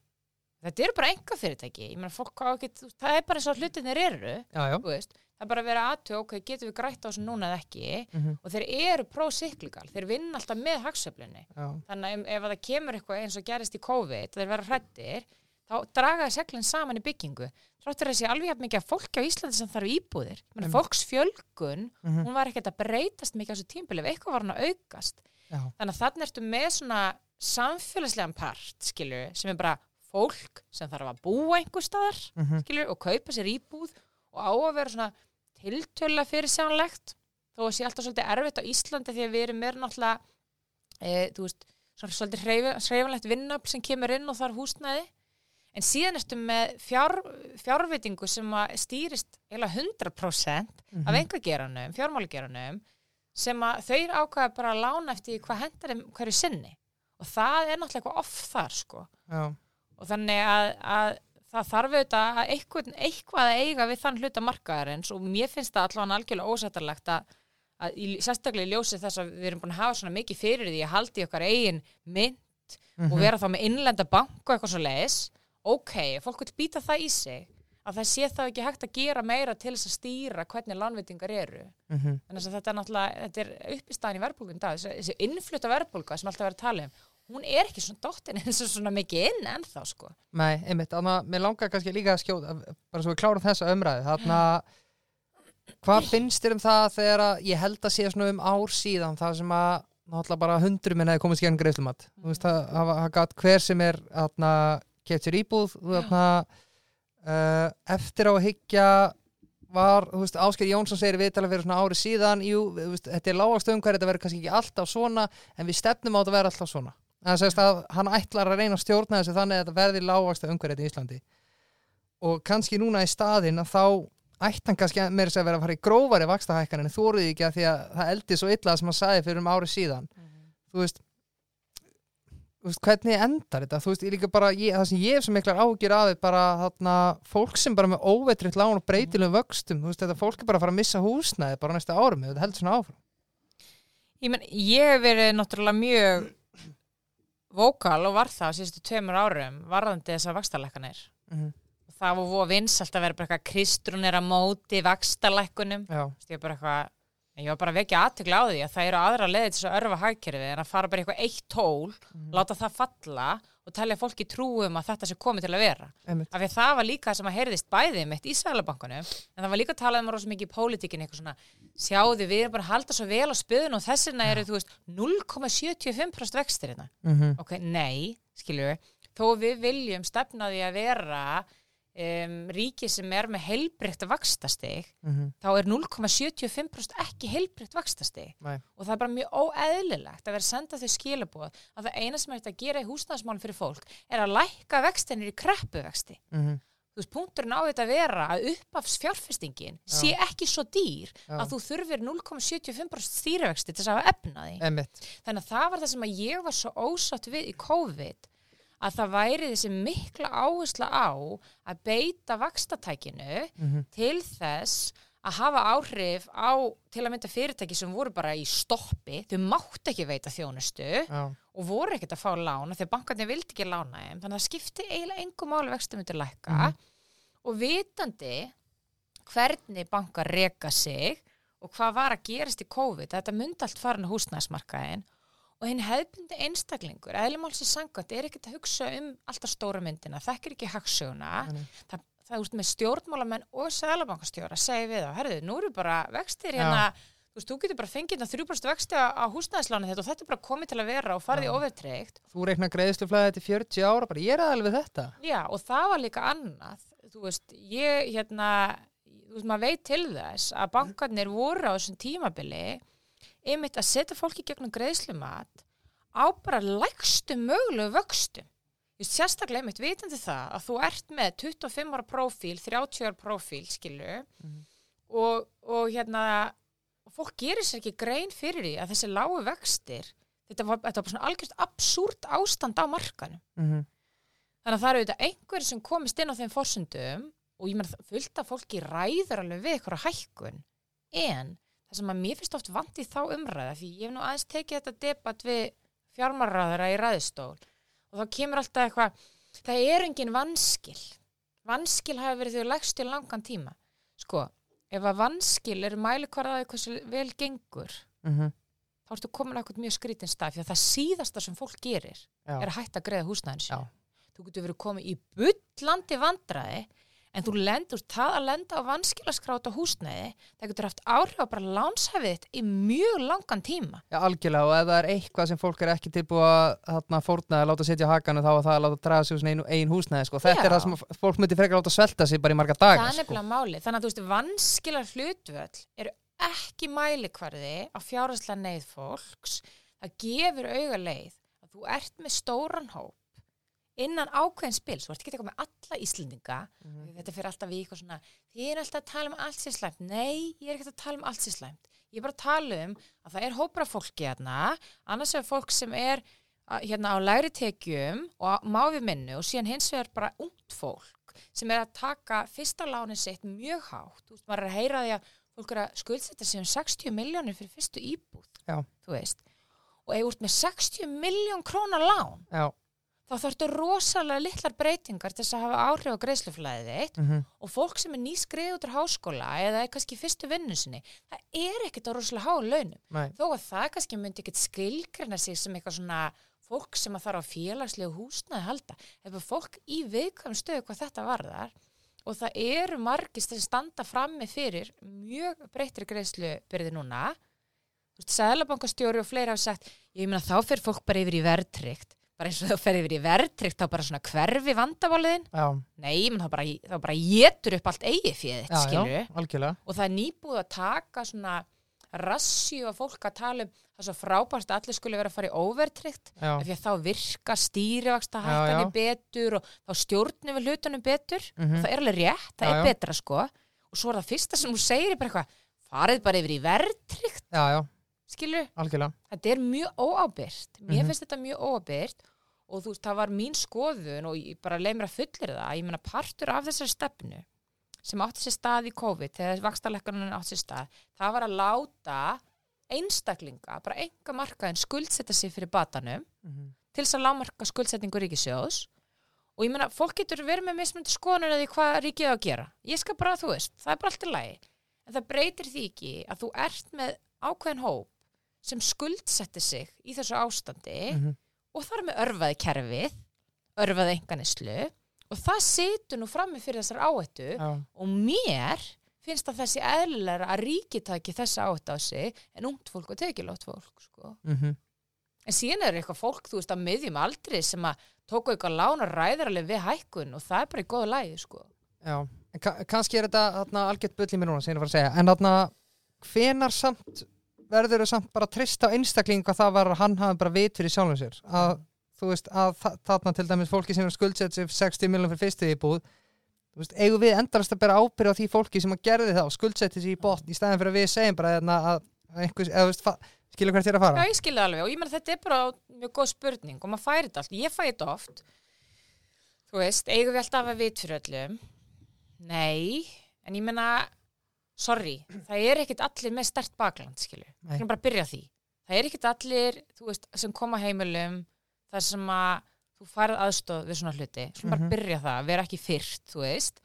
þetta eru bara enga fyrirtæki ég meina fólk á ekki, það er bara eins og hlutinir eru já, já. það er bara að vera aðtöð ok, getum við grætt á þessu núna eða ekki? Mhm, og þeir eru pro-cyclical, þeir vinna alltaf með hagsöflunni, já. þannig ef, ef að það kemur eitthvað eins og gerist í COVID, þeir vera hrættir þá dragaði seglinn saman í byggingu. Þráttur þessi alveg jafn mikið að fólki á Íslandi sem þarf íbúðir, menn Einmitt. fólks fjölgun mhm, hún var ekkert að breytast mikið á þessu tímbili eitthvað var hann að aukast já. þannig að þannig ertu með svona samfélagslegan part, skilju, sem er bara fólk sem þarf að búa einhver staðar Mhm. skilur, og kaupa sér íbúð og á að vera svona tiltöla fyrir sannlegt þó að sé alltaf svolítið erfitt á Íslandi því að við erum meira náttúrulega e, veist, svona svolítið hreyfanlegt vinnafl sem kemur inn og þarf húsnæði en síðan ertu með fjár, fjárveitingu sem stýrist eða 100% Mhm. af engageranum, fjármálageranum sem að þau ákvaða bara að lána eftir hvað hendar þeim hverju sinni og það er náttúrulega eitthvað off þar sko Já. og þannig að, að það þarf auðvitað að eitthvað, eitthvað að eiga við þann hluta markaðarins og mér finnst það allavega algjörlega ósættarlegt að, að í, sérstaklega í ljósi þess að við erum búin að hafa svona mikið fyrir því að haldi okkar eigin mynd Mhm. og vera þá með innlenda bank og eitthvað svo leiðis ok, fólk vil býta það í sig að það sé þá ekki hægt að gera meira til þess að stýra hvernig lánveitingar eru. Mhm. þannig að þetta er náttúrulega þetta er uppistæðan í verðbólgun dag. Þessi, þessi innflutta verðbólga sem alltaf verið að tala um hún er ekki svona dottin eins og svona mikið inn ennþá sko. Nei, einmitt, þannig að mér langar kannski líka að skjóta bara svo við klárum þessa umræðu. Þannig að hvað finnst þér um það þegar að ég held að sé svona um ár síðan það sem að náttúrulega bara hundru minn hefði komist gegn greiðslumat. Þú veist að hafa hafa gat hver sem er keft sér íbúð þú þarna uh, eftir á að hyggja var, þú veist, Ásker Jónsson segir viðtala fyrir svona ári síðan, jú, veist, þetta er lágast umhverju, þetta verður kannski ekki alltaf svona en við stefnum á þetta að vera alltaf svona. Það sést að hann ætlar að reyna að stjórna þessu þannig að þetta verði lágast umhverju í Íslandi. Og kannski núna í staðin að þá ætti hann kannski meira sér að vera að fara í grófari vakstahækkan en þú orðið ekki að því að það eldi svo illa sem hann sagði fyrir um ári síðan. Þú veist þú veist, hvernig endar þetta? Þú veist, ég líka bara, ég, það sem ég hef svo miklar ágjur af er bara þarna, fólk sem bara með óveitritt lán og breytilum vöxtum þú veist, þetta fólk er bara að fara að missa húsnæði bara næsta árum, þetta heldur svona áfram. Ég, men, ég hef verið náttúrulega mjög vókal og var það á síðustu tveimur árum varðandi þessar vakstarlækkanir mm -hmm. það var voða vinsalt að vera bara eitthvað kristrún er að móti vakstarlækkunum Já, ég bara eitthvað ég var bara að vekja aðtökla á því að það eru aðra leiði til þess að örfa hagkerfið en að fara bara eitthvað eitt tól láta það falla og telja fólki trúum að þetta sé komið til að vera. Af því að það var líka sem að heyrðist bæði mitt í Sælabankanum en það var líka talað um rosa mikið í pólitíkinni eitthvað svona, sjáðu við erum bara að halda svo vel á spöðun og þessina eru þú veist 0,75% vextir hérna. Mm -hmm. ok, nei, skilju þó við viljum stefna því að vera um, ríki sem er með heilbreytt vakstastig mhm, þá er 0,75% ekki heilbreytt vakstastig Nei. og það er bara mjög óeðlilegt að vera senda þau skilabóð að það eina sem er þetta að gera í húsnæðismálum fyrir fólk er að lækka vextinir í kreppuvexti. Mhm, þú veist, punkturinn á þetta að vera að uppafs fjárfestingin sé ekki svo dýr Já. að þú þurfir 0,75% stýrivexti til þess að hafa efna því. Einmitt. Þannig að það var það sem að ég var svo ósátt við í COVID að það væri þessi mikla áhersla á að beita vakstatækinu mhm, til þess að hafa áhrif á til að mynda fyrirtæki sem voru bara í stoppi, þau mátt ekki veita þjónustu Já, og voru ekkert að fá lána þegar bankarnir vildi ekki lána þeim þannig að það skipti eiginlega engum máli vextum myndir lækka Mhm. og vitandi hvernig bankar reka sig og hvað var að gerast í COVID þetta myndi allt farin á húsnæðismarkaðin og hinn hefðbundi einstaklingur eðlumálsins sangat er ekkert að hugsa um alltaf stóra myndina, þekkir ekki nei. það, það úst með stjórnmálamenn og sælabankastjóra segi við þá, herðu, nú eru bara vextir hérna, þú veist, þú getur bara fengið það 3% vexti á, húsnæðisláni þetta og þetta er bara komið til að vera og farið í Já. ofurtreykt Þú reiknar greiðsluflæði til 40 ára bara, ég er aðalveg þetta Já, og það var líka annað þú veist, ég hérna þú veist, maður veit til þess að bankarnir voru á þessum tímabili einmitt að setja fólki gegnum greiðslumat á bara lægstu mögulegu vöxtum. Just sérstaklega einmitt vitandi það að þú ert með 25 ára prófíl, 30 ára prófíl, skilu Mhm. og, og hérna fólk gerir sér ekki grein fyrir því að þessi lágu vextir þetta var, þetta var bara svona algjörst absúrt ástand á markanum mm Þannig að það eru auðvitað einhver sem komist inn á þeim forsundum og ég meina fullt af fólki ræður alveg við eitthvað hækkun en það sem að mér finnst oft vant í þá umræða því ég hef nú aðeins tekið þetta debatt við fjármarraðara í ræðistól og þá kemur alltaf eitthvað það er engin vanskil vanskil hafi verið þau legst í langan tíma sko, ef að vanskil eru mælikvarðaði hversu vel gengur -hmm. þá ertu komin að eitthvað mjög skrítin stað því að það síðasta sem fólk gerir Já, er að hætta að greiða húsnæðin sín. Þú getur verið komið í bullandi vandræði en þú lendur, það að lenda á vanskilaskráta húsnæði, það getur haft áhrif á bara lánshæfið þitt í mjög langan tíma. Já, algjörlega og ef það er eitthvað sem fólk er ekki tilbúið að fórna að láta setja á hakanu þá er það að láta draga sig úr einn, einn húsnæði sko. þetta Já. er það sem fólk myndi frekar láta svelta sig bara í marga daga það er sko. nefnilega máli. Þannig að þú veist, vanskilar hlutvöll eru ekki mælikvarði á fjárhagslega neyð fólks. Það gefur auga leið að þú ert með stóran hóp innan ákveðin spil, svo ert ekki eitthvað með alla Íslendinga, Mhm. þetta fyrir alltaf í eitthvað svona, þið er alltaf að tala um allt sér slæmt, nei, ég er ekki að tala um allt sér slæmt, ég er bara að tala um að það er hópra fólki hérna, annars er fólk sem er hérna á lægri tekjum og má við minnu og síðan hins vegar bara ungt fólk sem er að taka fyrsta lánin sitt mjög hátt, þú veist, maður er að heyra því að fólk er að skuldsetja sig um 60 miljónir fyrir fyrstu íbúð, Já. þú veist. Og ef þú ert með 60 miljón krónar lán Já, þá þarftu rosalega litlar breytingar til þess að hafa áhrif á greiðsluflæðið þitt mhm, og fólk sem er nýskrið út á háskóla eða er kannski fyrstu vinnu sinni það er ekkert á rosalega háu launum. Nei, þó að það kannski myndi ekkert skilgrina sig sem eitthvað svona fólk sem að þarf á félagslegu húsnaði að halda. Ef að fólk í viðkvæm stöðu hvað þetta varðar og það eru margist sem standa frammi fyrir mjög breytri greiðslubyrði núna Sæðlabankastjóri og fleiri hafa sagt ég meina þá fer fólk bara yfir í verðtrykt bara eins og þá fer yfir í verðtrykt þá bara svona hverfi vandabáliðin já, nei, menn þá bara, bara getur upp allt eigið fyrir þitt, skilur já, og það er nýbúið að taka svona rassju að fólk að tala um það er svo frábært að allir skulle vera að fara í overtrykt af því að þá virka stýrivaksta já. betur og þá stjórnum við hlutunum betur. Mhm, það er alveg rétt, það Já, er betra sko. Og svo er það fyrsta sem þú segir bara eitthvað farið bara yfir í verðtrykt já, já, skilur, algjörlega. Þetta er mjög óábyrgt. Mér Mhm. finnst þetta mjög óábyrgt og þú veist, það var mín skoðun og ég bara leið mér að fullir það. Ég meina partur af þessari stefnu sem átti sér stað í COVID þegar vakstarleikunum átti sér stað það var að láta einstaklinga, bara enga markaðin skuldsetta sig fyrir batanum mhm, til þess að lámarka skuldsetningu ríkisjóðs og ég meina, fólk getur verið með mismundi skoðanir að því hvað ríkið á að gera. Ég skal bara, þú veist, það er bara allt í lagi. En það breytir því ekki að þú ert með ákveðin hóp sem skuldsetti sig í þessu ástandi mhm, og það er með örfaði kerfið örfaði enganislu og það situr nú frammi fyrir þessar áhættu já, og mér finnst að þessi eðlilega að ríki taki þessa áhættu á sig en ungt fólk og tekilótt fólk sko. mhm, En síðan er eitthvað fólk, þú veist, að miðjum aldrei sem að tóku eitthvað lán og ræðir alveg við hækkun og það er bara í góða lægi, sko. já En ka kannski er þetta algjört í mér núna sem ég er að fara að segja en hvenar samt verður þau samt bara trist á einstakling hvað það var að hann hafi bara vit fyrir sjálfum sér að þú veist að þa- þarna til dæmis fólki sem er skuldsett sér 60 miljonum fyrir fyrstu íbúð þú veist, eigum við endarast að bera ábyrð á því fólki sem að gerði það og skuldsetti sér í botn í staðin fyrir að við segjum bara þarna að að einhvers, eða þú veist, skilur hvert er að fara Já, ég skilði alveg og ég meina þetta er bara mjög góð spurning og maður færi þetta allt. Ég fæ þetta oft. Þú veist, eigum við alltaf að vit fyrir öllum? Nei, en ég meina, sorry, það er ekkit allir með stert bakland, skilju. Nei. Það er bara að byrja því. Það er ekkit allir, þú veist, sem koma heimilum, þar sem að þú færð aðstóð við svona hluti. Svo bara Mhm. að byrja það, vera ekki fyrst, þú veist.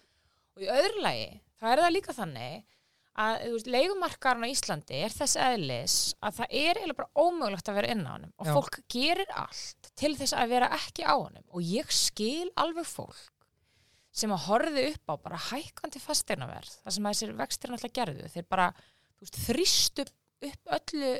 Og í öðru lagi, það er það líka þannig að þú veist, leigumarkarinn á Íslandi er þess eðlis að það er eiginlega bara ómögulegt að vera inn á honum og Já. fólk gerir allt til þess að vera ekki á honum og ég skil alveg fólk sem að horfið upp á bara hækkandi fasteinaverð það sem að þessir vextir náttúrulega gerðu. Þeir bara veist, þrýstu upp öllu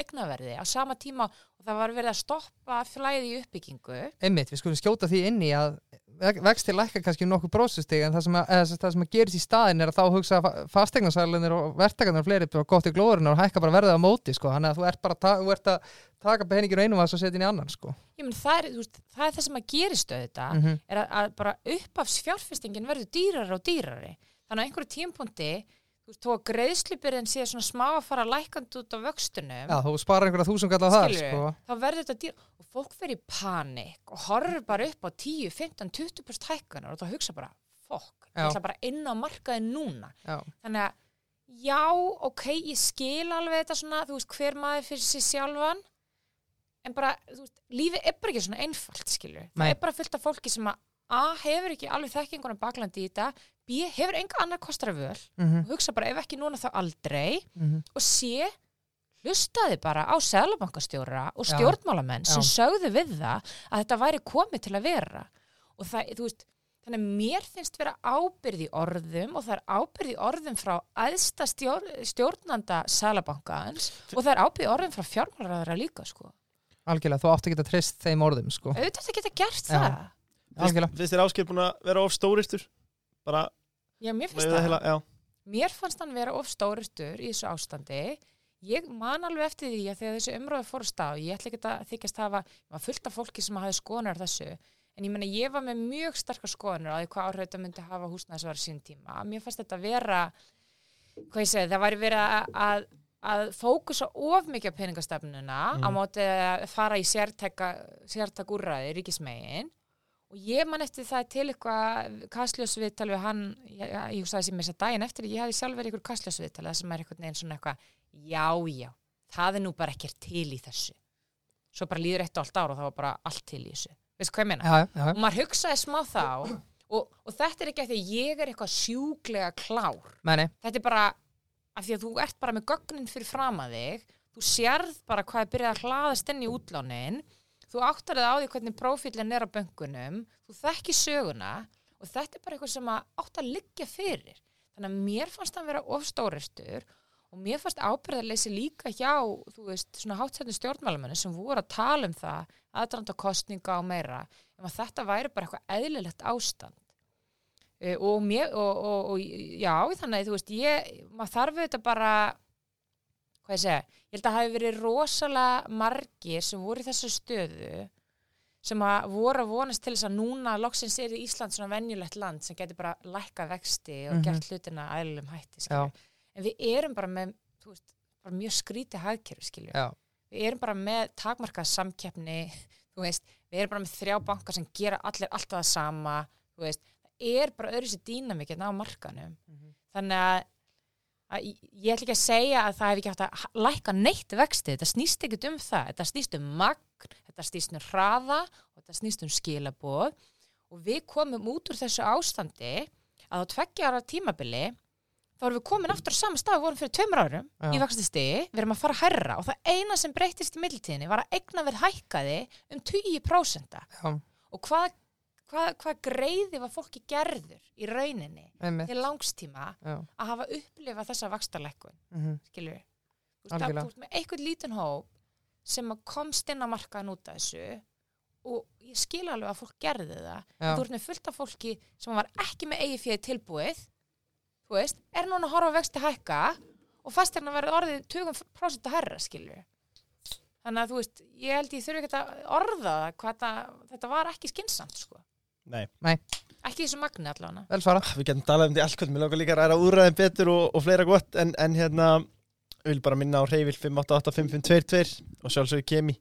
eignaverði á sama tíma og það var verið að stoppa flæði í uppbyggingu. Einmitt, við skulum skjóta því inn í að vextir lækka kannski um nokkuð brósustig en það sem, að, það sem að gerist í staðin er að þá hugsa fastegnarsælunir og verktakarnir og fleiri bara gott í glóðurinn og hækka bara verðið á móti sko. þannig að þú ert bara ta- þú ert að taka peningir á einum og setja inn í annan sko. Ég menn, það, er, veist, það er það sem að gerist auðvitað mm er að, að bara uppafs fjárfestingin verður dýrari og dýrari þannig að einhverju tímpunkti þó að greiðslubyrðin sé svona smá að fara lækandi út á vöxtunum. Já, þú sparar einhverja þúsund kallar þar sko. þá verður þetta dýr og fólk fer í panik og horfir bara upp á 10, 15, 20% hækkunar og það hugsa bara, fokk, ég ætla bara inn á markaði núna. Já, þannig að já, ok, ég skil alveg þetta svona, þú veist, hver maður fyrir sig sjálfan en bara, þú veist, lífið er bara ekki svona einfalt, Nei. það er bara fullt af fólki sem að A, hefur ekki alveg þekkingunum baklandi í þetta B, hefur enga annar kostar af völ mm og hugsa bara ef ekki núna þá aldrei -hmm. og C, hlustaði bara á selabankastjóra og Já. stjórnmálamenn sem Já. sögðu við það að þetta væri komið til að vera og það, þú veist, þannig að mér finnst vera ábyrð í orðum og það er ábyrð í orðum frá aðsta stjór, stjórnanda Sælabankans og það er ábyrð í orðum frá fjármálaráðara líka sko. algjörlega, þú átt að geta trist þeim orðum sko. auðvitað þetta geta gert Já. það algjörlega, Finnst þér áskil búin að vera of stóristur? Bara, Já, mér finnst það. heila, mér fannst hann vera of stóristur í þessu ástandi. Ég man alveg eftir því að þegar þessi umröðu fór að stað ég ætla ekki að þykjast hafa maður fullt af fólki sem hafi skoðunar á þessu en ég meina ég var með mjög starkar skoðunar á því hvað áhrif þetta myndi hafa húsnæðisvar sín tíma. Mér fannst þetta vera hvað ég segi, það væri verið að, að, að fókusa of mikið á peningastefnuna á Mm. móti að fara í sértæk úrræði ríkismegin og ég man eftir það til eitthvað kastljósviðtal við hann ég, ég hugsaði sem þess að daginn eftir ég hafði sjálf verið ykkur kastljósviðtal það sem er eitthvað neginn svona eitthvað já, já, það er nú bara ekkert til í þessu. Svo bara líður eitt og allt ár og það var bara allt til í þessu. Veistu hvað ég meina? já, já, og maður hugsaði smá þá og, og þetta er ekki að því ég er eitthvað sjúklega klár. Menni þetta er bara af því að þú ert bara með gögnin fyrir fram að þig þú sérð bara hvað er byrjað að hlaðast inn í útlánin þú áttar þið á því hvernig prófílinn er á böngunum þú þekki söguna og þetta er bara eitthvað sem að átt að liggja fyrir. Þannig að mér fannst það vera ofstóristur og mér fannst ábyrðarleysi líka hjá þú veist, svona hátsættin stjórnmálamennu sem voru að tala um það aðdrand kostninga og meira um að þetta væri bara eitthvað eðlilegt ástand. Uh, og, mér, og, og, og já, þannig að þú veist, ég, maður þarf auðvitað bara, hvað ég segja, ég held að hafi verið rosalega margir sem voru í þessu stöðu sem að voru að vonast til þess að núna loksins er Ísland svona venjulegt land sem getur bara lækka vexti og Mhm. gert hlutina aðlum hætti. En við erum bara með, veist, bara mjög skrítið hagkerfi, Við erum bara með takmarkað samkeppni, <laughs> veist, við erum bara með þrjá bankar sem gera allir alltaf það sama, veist, það er bara öðru sér dýnamikinn á markanum. Þannig að, að ég- ég ætla ekki að segja að það hef ekki hægt að lækka neitt vexti, þetta snýst ekkert um það, þetta snýst um magn, þetta snýst um hraða og þetta snýst um skilaboð. Og við komum út úr þessu ástandi að á tveggja ára tímabili þá erum við komin aftur á sama stað við vorum fyrir tveimur árum Já. í vaxtastigi, við erum að fara hærra og það eina sem breytist í middeltíðinni var að eigna verð hækkaði um 20% já, og hvað, hvað, hvað greiði var fólki gerður í rauninni einmitt. til langstíma já, að hafa upplifað þessa vaxtarlekkun mhm, skilur við þú veist, að- með einhvern lítinn hóp sem að komst inn á markaðan út af þessu og ég skil alveg að fólk gerði það þú ert með fullt af fólki sem var ekki með eigi fyrir tilbúið þú veist, er núna að horfa vexti hækka og fast hérna verið orðið 20% herra, skilur við þannig að þú veist, ég held ég þurfi ekki að orða það hvað þetta, þetta var ekki skynnsamt sko. Nei, ekki í þessu magni allavega. Vel svara við getum talað um því allt kvöld. Mér langar líka að ræða úrræðin betur og, og fleira gott En, en hérna, við viljum bara minna á reyfil 5885522 Og sjálfsögur kemi.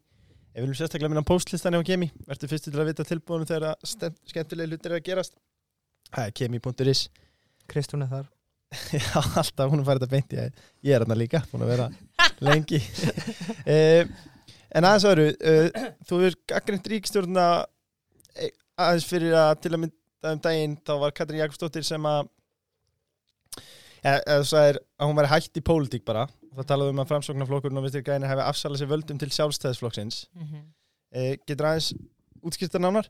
Við viljum sérstaklega minna á postlistan hjá kemi. Verður fyrstu til að vita tilbúðum þegar skemmtilega hlutir er að gerast. Það er kemi.is Kristún er þar. <laughs> Já, alltaf, hún er farið að beint ég, ég er hérna líka, búin að vera <laughs> lengi. Uh, En aðeins öðru uh, Þú er gaggrind ríkstjórna eh, aðeins fyrir að til að mynda um daginn þá var Katrín Jakobsdóttir sem að ja, eða þú sagðir að hún væri hætt í pólitík bara. Og það talaði um að framsóknarflokkurinn og vistir gæðin hefði afsalað sér völdum til sjálfstæðisflokksins. Mm -hmm. uh, Getur aðeins útskýrta nánar?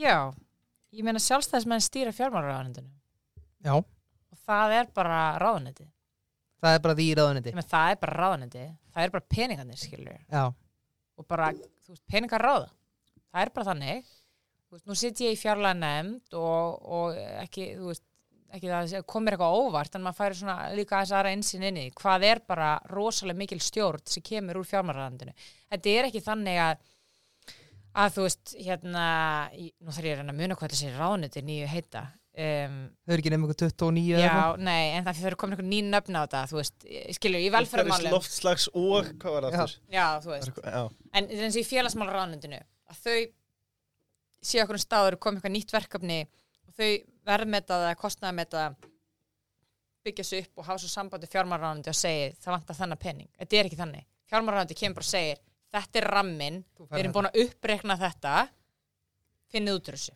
já, ég meina sjálfstæðismenn stýra fjármálaráðanendinu já, og það er bara ráðanendi það er bara því ráðuniti það er bara ráðanendi, það er bara peningarnir skilur já, og bara, þú veist, peningar ráða. Það er bara þannig veist, nú sitt ég í fjárlega nefnd og, og ekki, þú veist ekki það að komir eitthvað óvart en maður færi svona líka aðeins aðra einsinn inn í því. hvað er bara rosalega mikil stjórn sem kemur úr fjármálaráðandinu þetta er ekki þannig að að þú veist, hérna í- nú þarf ég að reyna að muna hvað þessi ráðniti nýju heita um, þau eru ekki nefnum ykkur 29 eða já, eitthvað? nei, en það fyrir komin einhver ný nöfn á þetta þú veist, skilur, í velferðarmálum Loftslags og, hvað var það Já. aftur? já, þú veist Já, en eins og í félagsmálaráðnundinu að þau séu okkur um staður og komið eitthvað nýtt verkefni og þau verðmeta það, kostnaðmeta byggja sig upp og hafa svo sambandi fjármálaráðundi og segi það vantar þannig penning, þetta er ekki þannig. Fjármálaráðundi kemur bara og segir þetta er rammin, við erum búin að upprekna þetta. Finnið út úr þessu.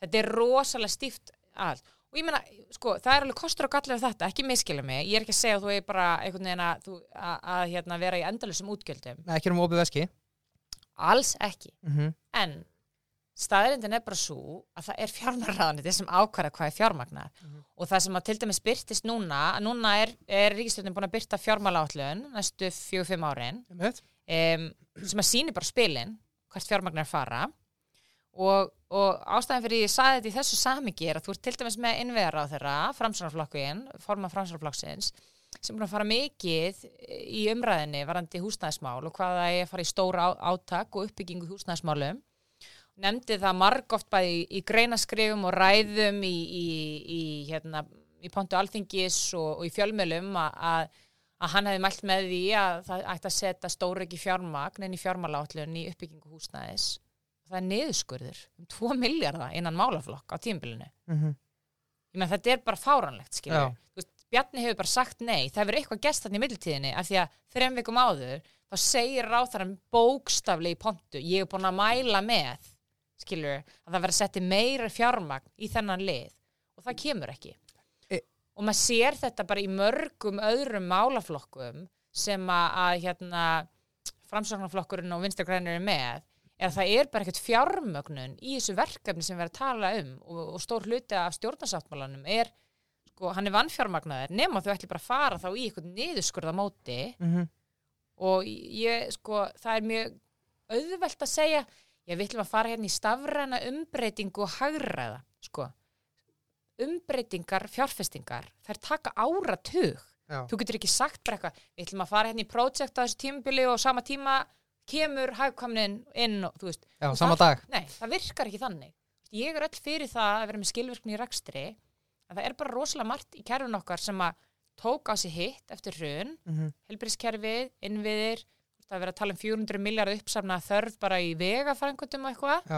Þetta er rosalega stíft allt og ég meina, sko, það er alveg kostur og gallir af þetta, ekki miskila mig, ég er ekki að segja að þú er bara einhvern veginn að, að, að hérna, vera í endalusum útgjöldum. Nei, ekki um opið veski. Alls ekki. Mm en staðrindin er bara svo að það er fjármagnaðanir sem ákvæða hvað er fjármagnar og það sem að til dæmis byrtist núna núna er, er ríkistjóðin búin að byrta fjármálaállun næstu fjögur, fimm árin Einmitt. um, sem að síni bara spilin hvert fjármagnar fara. Og, og ástæðan fyrir ég saði þetta í þessu samingi er að þú ert til dæmis með innvegar á þeirra framsvonarflokkuinn, forma framsvonarflokksins sem búin að fara mikið í umræðinni varandi húsnæðismál og hvað nefndi það margóft bæði í, í greinaskrifum og ræðum í, í, í, hérna, í pontu alþingis og, og í fjölmjölum að, hann hefði mælt með því að það ætti að setja stóriki fjármagn inn í fjármálátlun í uppbyggingu húsnæðis. Það er niðurskurður um 2 miljardar innan málaflokk á tímbilinu. Mhm. Ég menn þetta er bara fáranlegt, veist, Bjarni hefur bara sagt nei, það hefur eitthvað gest þarna í middeltíðinni af því að þrejum vikum áður þá segir ráþarann bókstafli í pontu, ég er búin að mæla með skilur, að það verður að setja meira fjármagn í þennan lið og það kemur ekki. E- og maður sér þetta bara í mörgum öðrum málaflokkum sem að, að hérna, framsóknarflokkurinn og vinstargrænir er með er að það er bara ekkert fjármögnun í þessu verkefni sem við erum að tala um og, og stór hluti af stjórnarsáttmálanum er sko, hann er vannfjármagnaður nema þau ætli bara að fara þá í eitthvað niðurskurða móti Mhm. og ég, sko, það er mjög auðvelt að segja ég við ætlum að fara hérna í stafræna umbreytingu og hagræða, sko umbreytingar, fjárfestingar þær taka áratug Já. þú getur ekki sagt bara eitthvað við ætlum að fara hérna í projekt á þessu tímabili og sama tíma kemur hagkvæmnin inn og þú veist Já, það. Nei, það virkar ekki þannig ég er öll fyrir það að vera með skilvirkni í rakstri en það er bara rosalega margt í kerfin okkar sem að tók á sig hitt eftir hrun Mhm. helbriðskerfið, innviðir það er verið að tala um 400 miljard uppsafna þörf bara í vegafrængundum og eitthvað.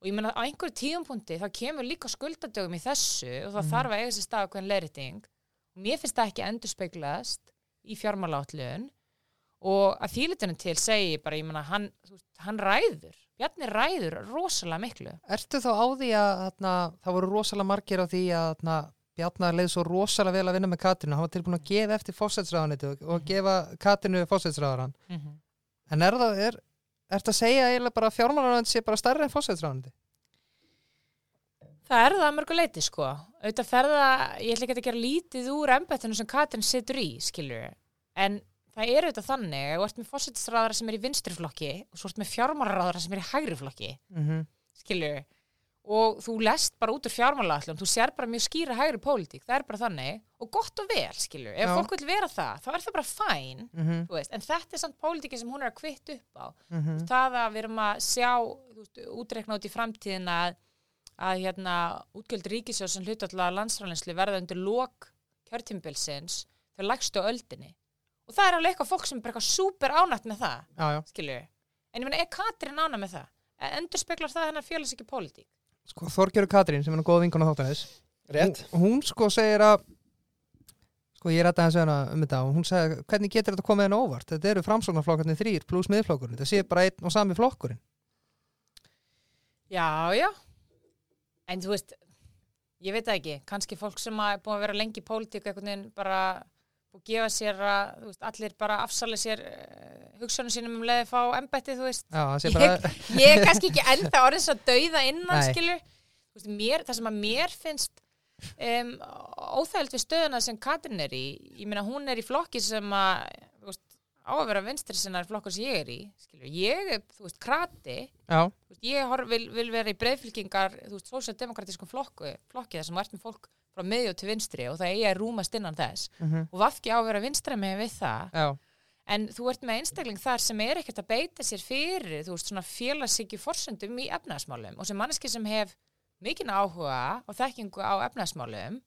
Og ég meina á einhverju tíumpunkti þá kemur líka skuldadögum í þessu og það Mhm. þarf að eiga sér stað hvernig leiriting og mér finnst það ekki endurspeglast í fjármálátlun og að þýlitunum til segi bara, ég meina hann, hann ræður. Bjarni ræður rosalega miklu. Ertu þá á því að þarna, það voru rosalega margir á því að þarna, Bjarnar leið svo rosalega vel að vinna með Katrinu, hann var tilbúin að gefa eftir fósætsræðaniti og, og gefa Katrinu fósætsræðaran. En er það, er, er það að segja eiginlega bara að fjármálaröðan sé bara stærri en fósætsræðaniti? Það er það að mörgu leiti sko. Auðvitað ferða, ég ætla ekki að gera lítið úr embættinu sem Katrin situr í skilur en það er auðvitað þannig að þú ert með fósættisræðara sem er í vinstri flokki og svo ert með fjármálaráðara og þú lest bara út úr fjármálaallum þú sér bara mjög skýra hægri pólitík það er bara þannig. Og gott og vel skilur ef Já. fólk vil vera það, þá er það bara fæn Mm þú veist, en þetta er samt pólitíki sem hún er að kvitt upp á. -hmm. það að við erum að sjá þú útreikna út í framtíðin að, að hérna, útgjöld ríkisjós sem hluta alltaf landsfræðinslu verða undir lok kjörtímbilsins þau lagstu öldinni. Og það er alveg eitthvað fólk sem er bara eitthvað súper ánætt með það skilju, en ég meina, er Katrin ánætt með það? Endur speklar það hennar fjölis ekki pólitík Sko, Þorgerur Katrín sem er góð vinkona þáttanis. Rétt. Hún, hún sko segir að, sko ég rætti hans hana um þetta og hún segir, hvernig getur þetta komið henni óvart? Þetta eru framsóknarflokkarnir þrýr pluss miðflokkurinn. Þetta sé bara einn og sami flokkurinn. já, já en þú veist ég veit það ekki, kannski fólk sem er búin að vera lengi í pólitík einhvern veginn bara og gefa sér að, veist, allir bara afsali sér uh, hugsunum sínum um leiði fá embætti, þú veist. Já, ég, bara, <laughs> ég er kannski ekki ennþá orðins að dauða innan skilur veist, mér, það sem að mér finnst um, óþægild við stöðuna sem Katrin er í ég meina hún er í flokki sem að á að vera vinstri sinnar flokkur sem ég er í skilur, ég er, þú veist, krati. Já, Þú veist, ég horf, vil, vil vera í breyðfylkingar þú veist, sósjaldemokratískum flokku flokki þar sem ert með fólk frá miðju til vinstri og það eigi að rúmast innan þess. Mm og vafki á að vera vinstra með við það. Já, en þú ert með einstakling þar sem er ekkert að beita sér fyrir, þú veist, svona félagsíki forsöndum í efnaðasmálum og sem manneski sem hef mikinn áhuga og þekkingu á efnaðasmálum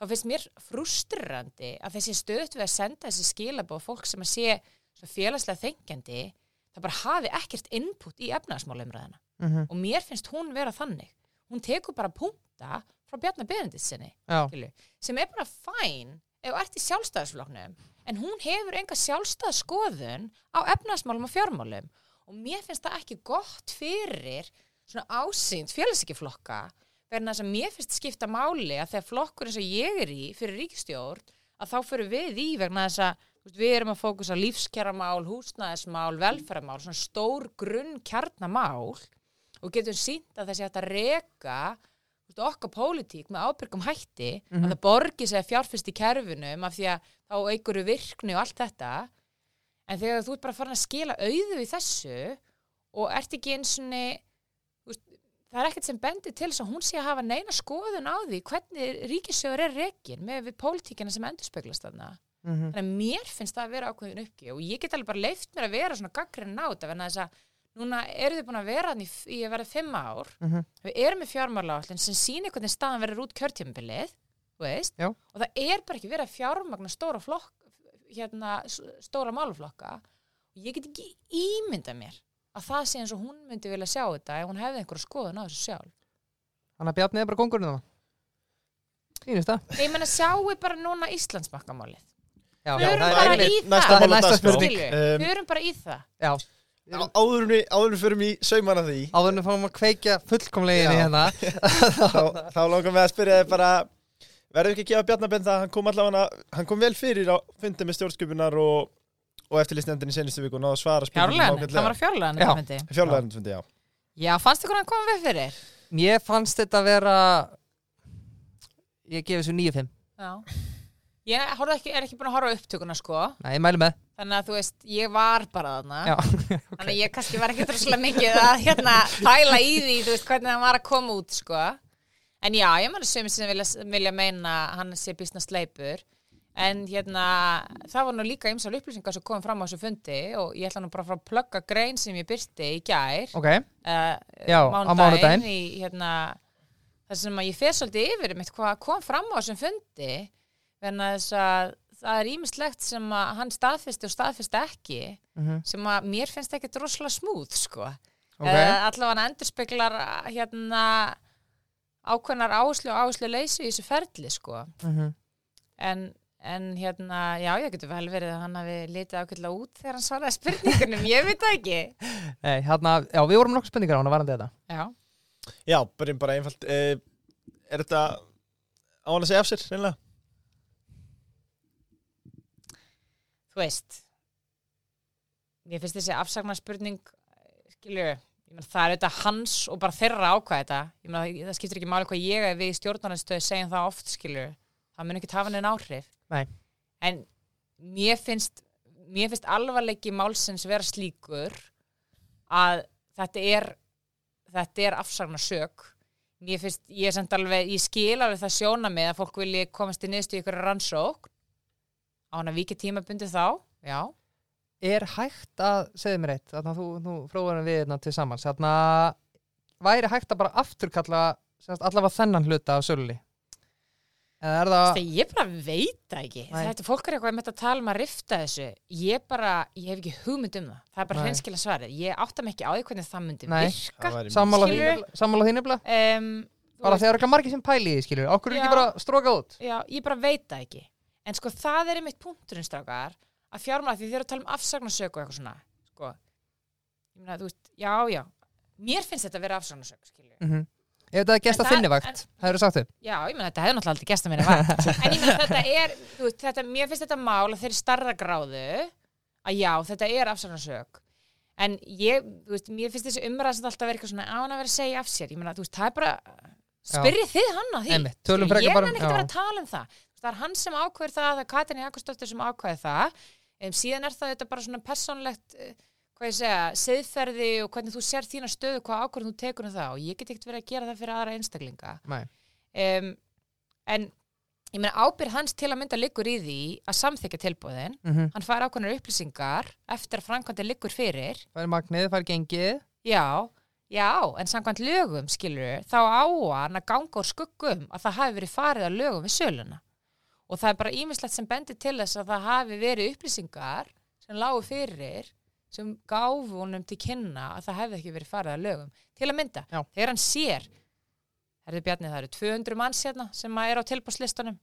þá finnst mér frustrandi að þessi stöðt við að senda þessi skilabóð fólk sem að sé svona félagslega þengjandi það bara hafi ekkert input í efnaðasmálumræðina mm og mér finnst hún vera þannig. Hún tekur bara punta frá Bjarnar Benediktssinni já, skilju, sem er bara fæn ef þú ert í sjálfstæðisflokknum en hún hefur enga sjálfstæðskoðun á efnaðsmálum og fjármálum. Og mér finnst það ekki gott fyrir svona ásýnd félagsíkiflokka verðan þess að mér finnst skipta máli að þegar flokkur eins og ég er í fyrir ríkistjórn að þá fyrir við í vegna þess að við erum að fókusa lífskjaramál, húsnæðismál, velferðamál, svona stór grunn kjarnamál og getum sínt að þessi hægt að reka veist, okkar pólitík með ábyrgum hætti Mhm. að það borgi sig fjárfyrst í kerfunum af því að þá einhverju virkni og allt þetta en þegar þú ert bara farin að skila auðu í þessu og ert ekki eins og það er ekkert sem bendir til þess að hún sé að hafa neina skoðun á því hvernig ríkissjóður er rekin með við pólitíkina sem endurspeglast þarna Mhm. þannig að mér finnst það að vera ákveðin uppgi og ég get alveg bara leift mér að vera svona gaggrinn á þetta verðan þess að núna eru þið búin að vera í, í að vera fimm ár Mhm. við erum með fjármálaállin sem sýnir hvernig staðan verður út kjörtjömbilið og það er bara ekki verið að fjármagna stóra flokk hérna, stóra máluflokka og ég get ekki ímynda mér að það sé eins og hún myndi vilja sjá þetta ef hún hefði einhverja skoðun á þessu sjálf Þannig að Bjarni er bara kongurinn Sýnist það? ég menna sjáu bara núna Íslandsbankamálið Já, við erum það er bara í Næsta það mál á Skilju, dagskrá. við Um, erum bara í það. Já, Á- Áður en við- áður en við förum í saumana því. Áður en við fáum að kveikja fullkomlegin í hérna. <laughs> Þá, þá langar við að spyrja þið bara verður ekki að gefa Bjarnabend það hann kom allavega, hann kom vel fyrir á fundi með stjórnskupunar og, og eftirlistnefndin í senustu viku og náðu að svara fjárlegan, það var fjárlegan Já. fjárlegan fundi, já. Já, fannst ykkur hann koma við fyrir? Mér fannst þetta vera Ég gefi þessu 9-5 já ég ekki, er ekki búin að horfa upptökuna sko. Nei, ég mælu með. Þannig að þú veist, ég var bara þarna. Já, <laughs> þannig að ég kannski var ekki droslega mikið að hérna pæla í því, þú veist, hvernig hann var að koma út, sko. En já, ég mann sem sem vilja, vilja meina hann sé bísna sleipur, en hérna, það var nú líka ymsar upplýsingar sem komum fram á þessu fundi og ég ætla nú bara að plugga grein sem ég byrti í gær, ok. uh, Já, á mánudaginn. í, hérna, það sem að ég fer svolítið yfir mitt hvað kom fram á þessum fundi, verðan þess að það er ímislegt sem að hann staðfisti og staðfisti ekki Mhm. sem að mér finnst ekki droslega smúð sko. Ok. okay. allavega hann endurspeglar hérna ákveðnar áherslu og áherslu leysi í þessu ferli sko. Mhm. en, en hérna já, ég getur vel verið að hann hafi litið ákveðlega út þegar hann svaraði spurningunum ég veit það ekki <laughs> Nei, hérna, já, við vorum nokkuð spurningar á hann að varandi þetta já, já, bara, bara einfalt eh, er þetta á hann að segja af sér, reynilega þú veist mér finnst þessi afsagnarspurning skilju, ég það er auðvitað hans og bara þeirra ákvæða þetta. Ég menn það skiptir ekki máli hvað ég við í stjórnarnarstöðu segjum það oft skilju. Það mun ekki hafa neina áhrif. Nei. en mér finnst mér finnst alvarleiki málsins vera slíkur að þetta er þetta er afsagnarsök mér finnst, ég er samt alveg ég skil alveg það sjóna með að fólk vilji komast í niðurstu ykkur rannsók á hann að viki tímabundi þá? Já, Er hægt að, segðu mér eitt Þannig að þú, þú fróðum við hérna til samans Þannig að væri hægt að bara afturkalla allavega þennan hluta af er það það ég bara veit það ekki. Nei. þetta fólk er eitthvað með að tala um að rifta þessu. Ég bara, ég hef ekki hugmynd um það. Það er bara hreinskila svarið, ég átta mig ekki á því hvernig það myndi Nei. virka Það sammála Skilurðu? þín- sammála þín nefnilega um, Bara þegar ekki margir sem pæli í því, skilur Okkur er ekki bara stróka út? Já, ég bara veit það ekki. En sko það er einmitt punkturinn strákar að fjármála því þið eru að tala um afsagnarsök og eitthvað svona. Sko, ég meina, þú veist, já, já. Mér finnst þetta að vera afsagnarsök, mm Ef þetta er gest En að það- þinni vakt, það eru sagt þau Já, ég meina, þetta hefði náttúrulega aldrei gæst að minna vakt. <laughs> en ég meina, þetta er, veist, þetta, mér finnst þetta mál að þeirri starra gráðu að já, þetta er afsagnarsök. En ég, þú veist, mér finnst þessi umræða sem alltaf verið eitthvað svona á hann að vera að segja af sér. Ég meina, þú veist, það er bara, spyrjið þið hann að því. Frekar ég bara um- nenni ekki að vera að tala um það það er hann sem ákveður það það er Katrin Jakobsdóttir sem ákveður það. Um, síðan er það þetta bara svona persónlegt eh, hvað ég segja, siðferði og hvernig þú sér þína stöðu, hvað ákveður þú tekur um það. Og ég get ekkert verið að gera það fyrir aðra einstaklinga. Um, en ég meina ábyrð hans til að mynda liggur í því að samþykja tilbúðin mm hann fær ákveðnar upplýsingar eftir að framkvæmdi liggur fyrir. Fær magnið, fær gengið. Já, já, en samkvæmt lögum, skilur, þá á hann að ganga úr skuggum að það hafi verið farið að lögum við söluna. Og það er bara ímislegt sem bendir til þess að það hafi verið upplýsingar sem lágu fyrir sem gáfu honum til kynna að það hefði ekki verið farið að lögum. Til að mynda, Já. þegar hann sér, herrið Bjarni, það eru 200 manns hérna sem er á tilbúrslistunum.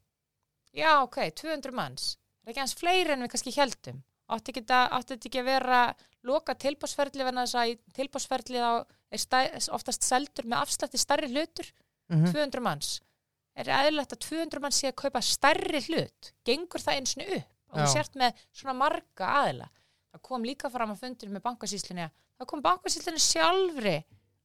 Já, ok, 200 manns. Það er ekki hans fleiri en við kannski heldum. Átti ekki, þetta ekki að vera loka tilbúrsferðli vegna þess að í tilbúrsferðli þá er stæ, oftast seldur með afslætti stærri hlutur, mm 200 manns. Er eðlilegt að 200 manns sé að kaupa stærri hlut? Gengur það eins og upp? Og þú sért með svona marga aðila. Það kom líka fram að fundur með bankasýslunni að það kom bankasýslunni sjálfri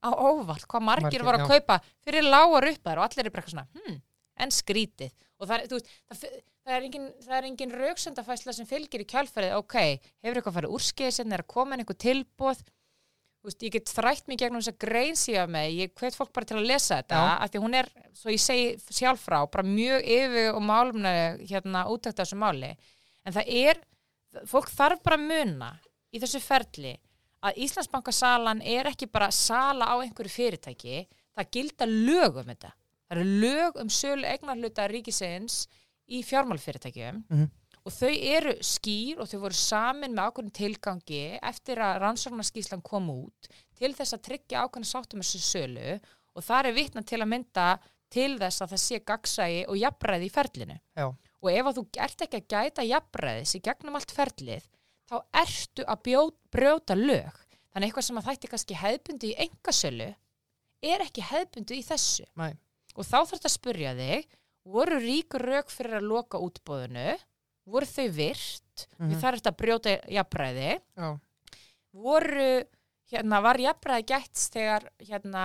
á óvart hvað margir, Margir, voru að já. kaupa fyrir lágar uppæður og allir er bara eitthvað svona hmm, en skrítið og það veist, það, það er engin, engin rauksendafæsla sem fylgir í kjálfærið ok, hefur eitthvað farið úrskeiðis en er að koma inn einhver tilbúð veist, ég get þrætt mig gegnum þess að grein síðan með, ég hvet fólk bara til að lesa þetta af því að hún er, svo ég segi sjálf frá bara mjög yfir og málumna hérna útækt af þessu máli. En það er, fólk þarf bara að muna í þessu ferli að Íslandsbankasalan er ekki bara sala á einhverju fyrirtæki það gilda lög um þetta. Það eru lög um sölu eignarhluta ríkisins í fjármálfyrirtækjum Mhm. Og þau eru skýr og þau voru samin með ákveðin tilgangi eftir að rannsóknarskíslan kom út til þess að tryggja ákveðin sáttum þessu sölu. Og það er vitna til að mynda til þess að það sé gagsægi og jafnræði í ferlinu. Já. og ef að þú ert ekki að gæta jafnræðis í gegnum allt ferlið þá ertu að bjó, brjóta lög. Þannig eitthvað sem að þætti kannski hefðbundi í engasölu er ekki hefðbundi í þessu. Nei. og þá þetta að spurja þig voru ríkur rauk fyrir að loka útbóðinu voru þau virt Mhm. því það er þetta að brjóta jafnræði Já. voru hérna, var jafnræði gætt þegar hérna,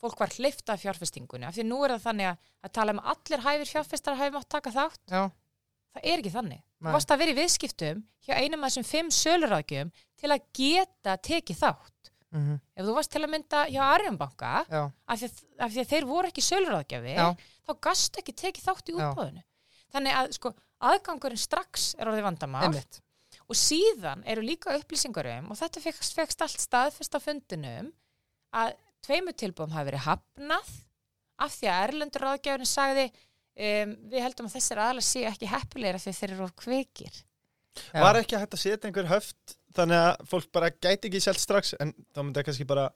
fólk var hlifta fjárfestingunni af því nú er það þannig að, að tala um allir hæfir fjárfestar hafi mátt taka þátt Já. það er ekki þannig Nei. þú varst að vera í viðskiptum hjá einum af þessum fimm söluráðgjum til að geta tekið þátt Mhm. ef þú varst til að mynda hjá Arjónbanka af af því að þeir voru ekki söluráðgjafi Já. þá gastu ekki tekið þátt í útbóðinu þannig að sko aðgangurinn strax er orðið vandamál Einmitt. og síðan eru líka upplýsingar um og þetta fekst allt staðfest á fundinum að tveimu tilbúðum hafi verið hafnað af því að Erlendur ráðgjafurinn sagði um, við heldum að þessir aðalega séu ekki heppilegir af því þeir eru of kveikir Já. Var ekki hægt að setja einhver höft þannig að fólk bara gæti ekki selt strax en þá myndi það kannski bara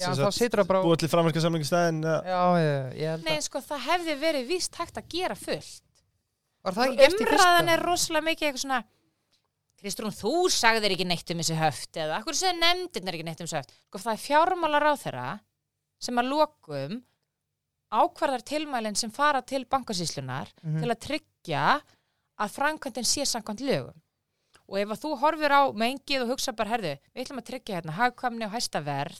Já, sem þá sagt, situr það bara á búið til framverka samlingu stæðin Já, ég, ég held Nei, sko, það hefði verið víst hægt að gera fullt umræðan er rosalega mikið eitthvað svona Kristrún, þú sagðir ekki neitt um þessi höft eða akkur segir nefndin er ekki neitt um þessi höft? Sko það er fjármálar á þeirra sem að lokum ákvarðar tilmælinn sem fara til bankasýslunar Mhm. til að tryggja að framkvæmdin sé samkvæmt lögum. Og ef að þú horfir á mengið og hugsa bara, herðu, við ætlum að tryggja hérna hagkvæmni og hæsta verð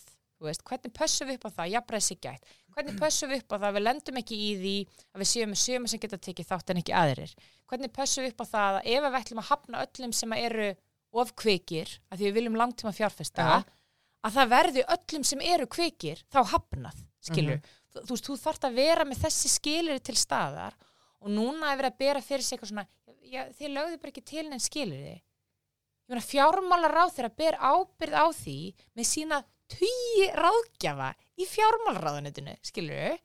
veist, hvernig pössum við upp á það, jafnræði sig gætt. Hvernig pössum við upp á það? Að við lendum ekki í því að við séum með sömu sem geta tekið þátt en ekki aðrir. Hvernig pössum við upp á það að ef við ætlum að hafna öllum sem eru of kvikir, að því við viljum langtíma fjárfesta Já. að það verði öllum sem eru kvikir þá hafnað, skilur. Þú, þú veist, þú þarft að vera með þessi skilir til staðar og núna er verið að bera fyrir sig eitthvað svona, já, þið lögðu fjármálar ráð þeirra ber ábyrð á því með sína tugi ráðgjafa í fjármálaráðunitinu, skilur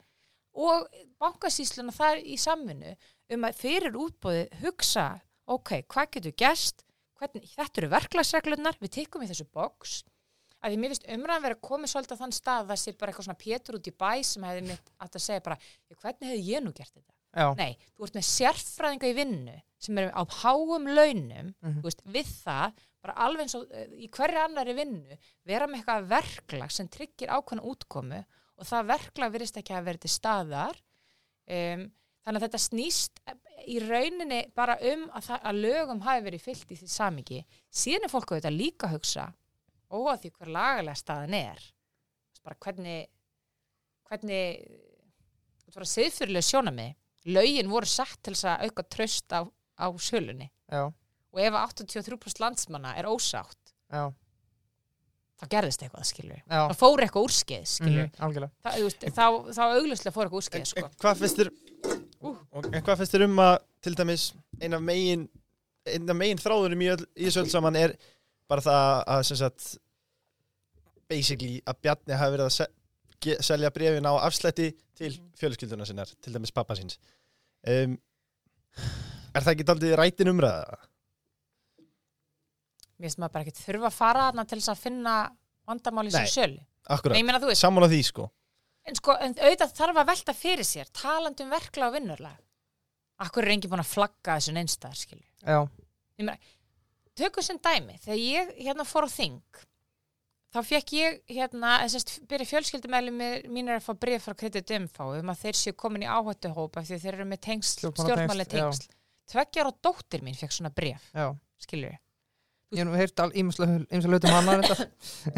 og bankasýsluna þar í samvinnu um að fyrir útbóðið hugsa, ok, hvað getur hvernig, þetta eru verklagsreglunar við tekum í þessu box að því mér finnst umræðan verið að koma svolítið á þann stað að það sé bara eitthvað svona pétur út í bæ sem hefði mitt að segja bara, "Já, hvernig hefði ég nú gert þetta Já. Nei, þú ert með sérfræðinga í vinnu sem eru á háum launum Mhm. þú veist, við það, bara alveg eins og eh, í hverju annari vinnu, vera með eitthvað verklag sem tryggir ákveðna útkomu og það verklag virðist ekki að vera til staðar. Um, þannig að þetta snýst í rauninni bara um að, að lögum hafi verið fyllt í því samingi síðan er fólk auðvitað líka að hugsa óað því hver lagalega staðan er. Bara hvernig hvernig þú veist bara siðfyrirlega sjónami lögin voru sett til að auka tröst á, á sölunni. Já. Og ef 83% landsmanna er ósátt Já. þá gerðist eitthvað skilur Já. þá fór eitthvað úrskeið skilur Mhm, Algjörlega. Þa, þú veist, þá, þá auglustlega fór eitthvað úrskeið sko. en hvað finnst þér og- en hvað finnst þér um að til dæmis ein af megin ein af megin þráðurum í, öll, í þessu öll saman er bara það að sem sagt basically að Bjarni hafi verið að se ge- selja brefin á afslætti til fjölskylduna sinnar, til dæmis pappa síns um, er það ekki daldið rætin umræða? Mér finnst maður bara ekki þurfa að fara þarna til þess að finna vandamáli sem sölu. Akkurat, Nei, þú veist, sammála því sko. En sko en auðvitað þarf að velta fyrir sér talandi um verkla og vinnurlega Akkur er enginn búin að flagga þessu neinstæðar skilur Já. tökum sem dæmi, þegar ég hérna fór á þing þá fekk ég hérna, þess að byrja fjölskyldumæli mín er að fá bref frá kredit umfá um að þeir séu komin í áhættuhópa því að þeir eru með tengsl, stjórnmáli tengsl tveggjar og dóttir mín fekk svona bref Já. Ég hef nú heyrt ímsa hlutum hann þetta.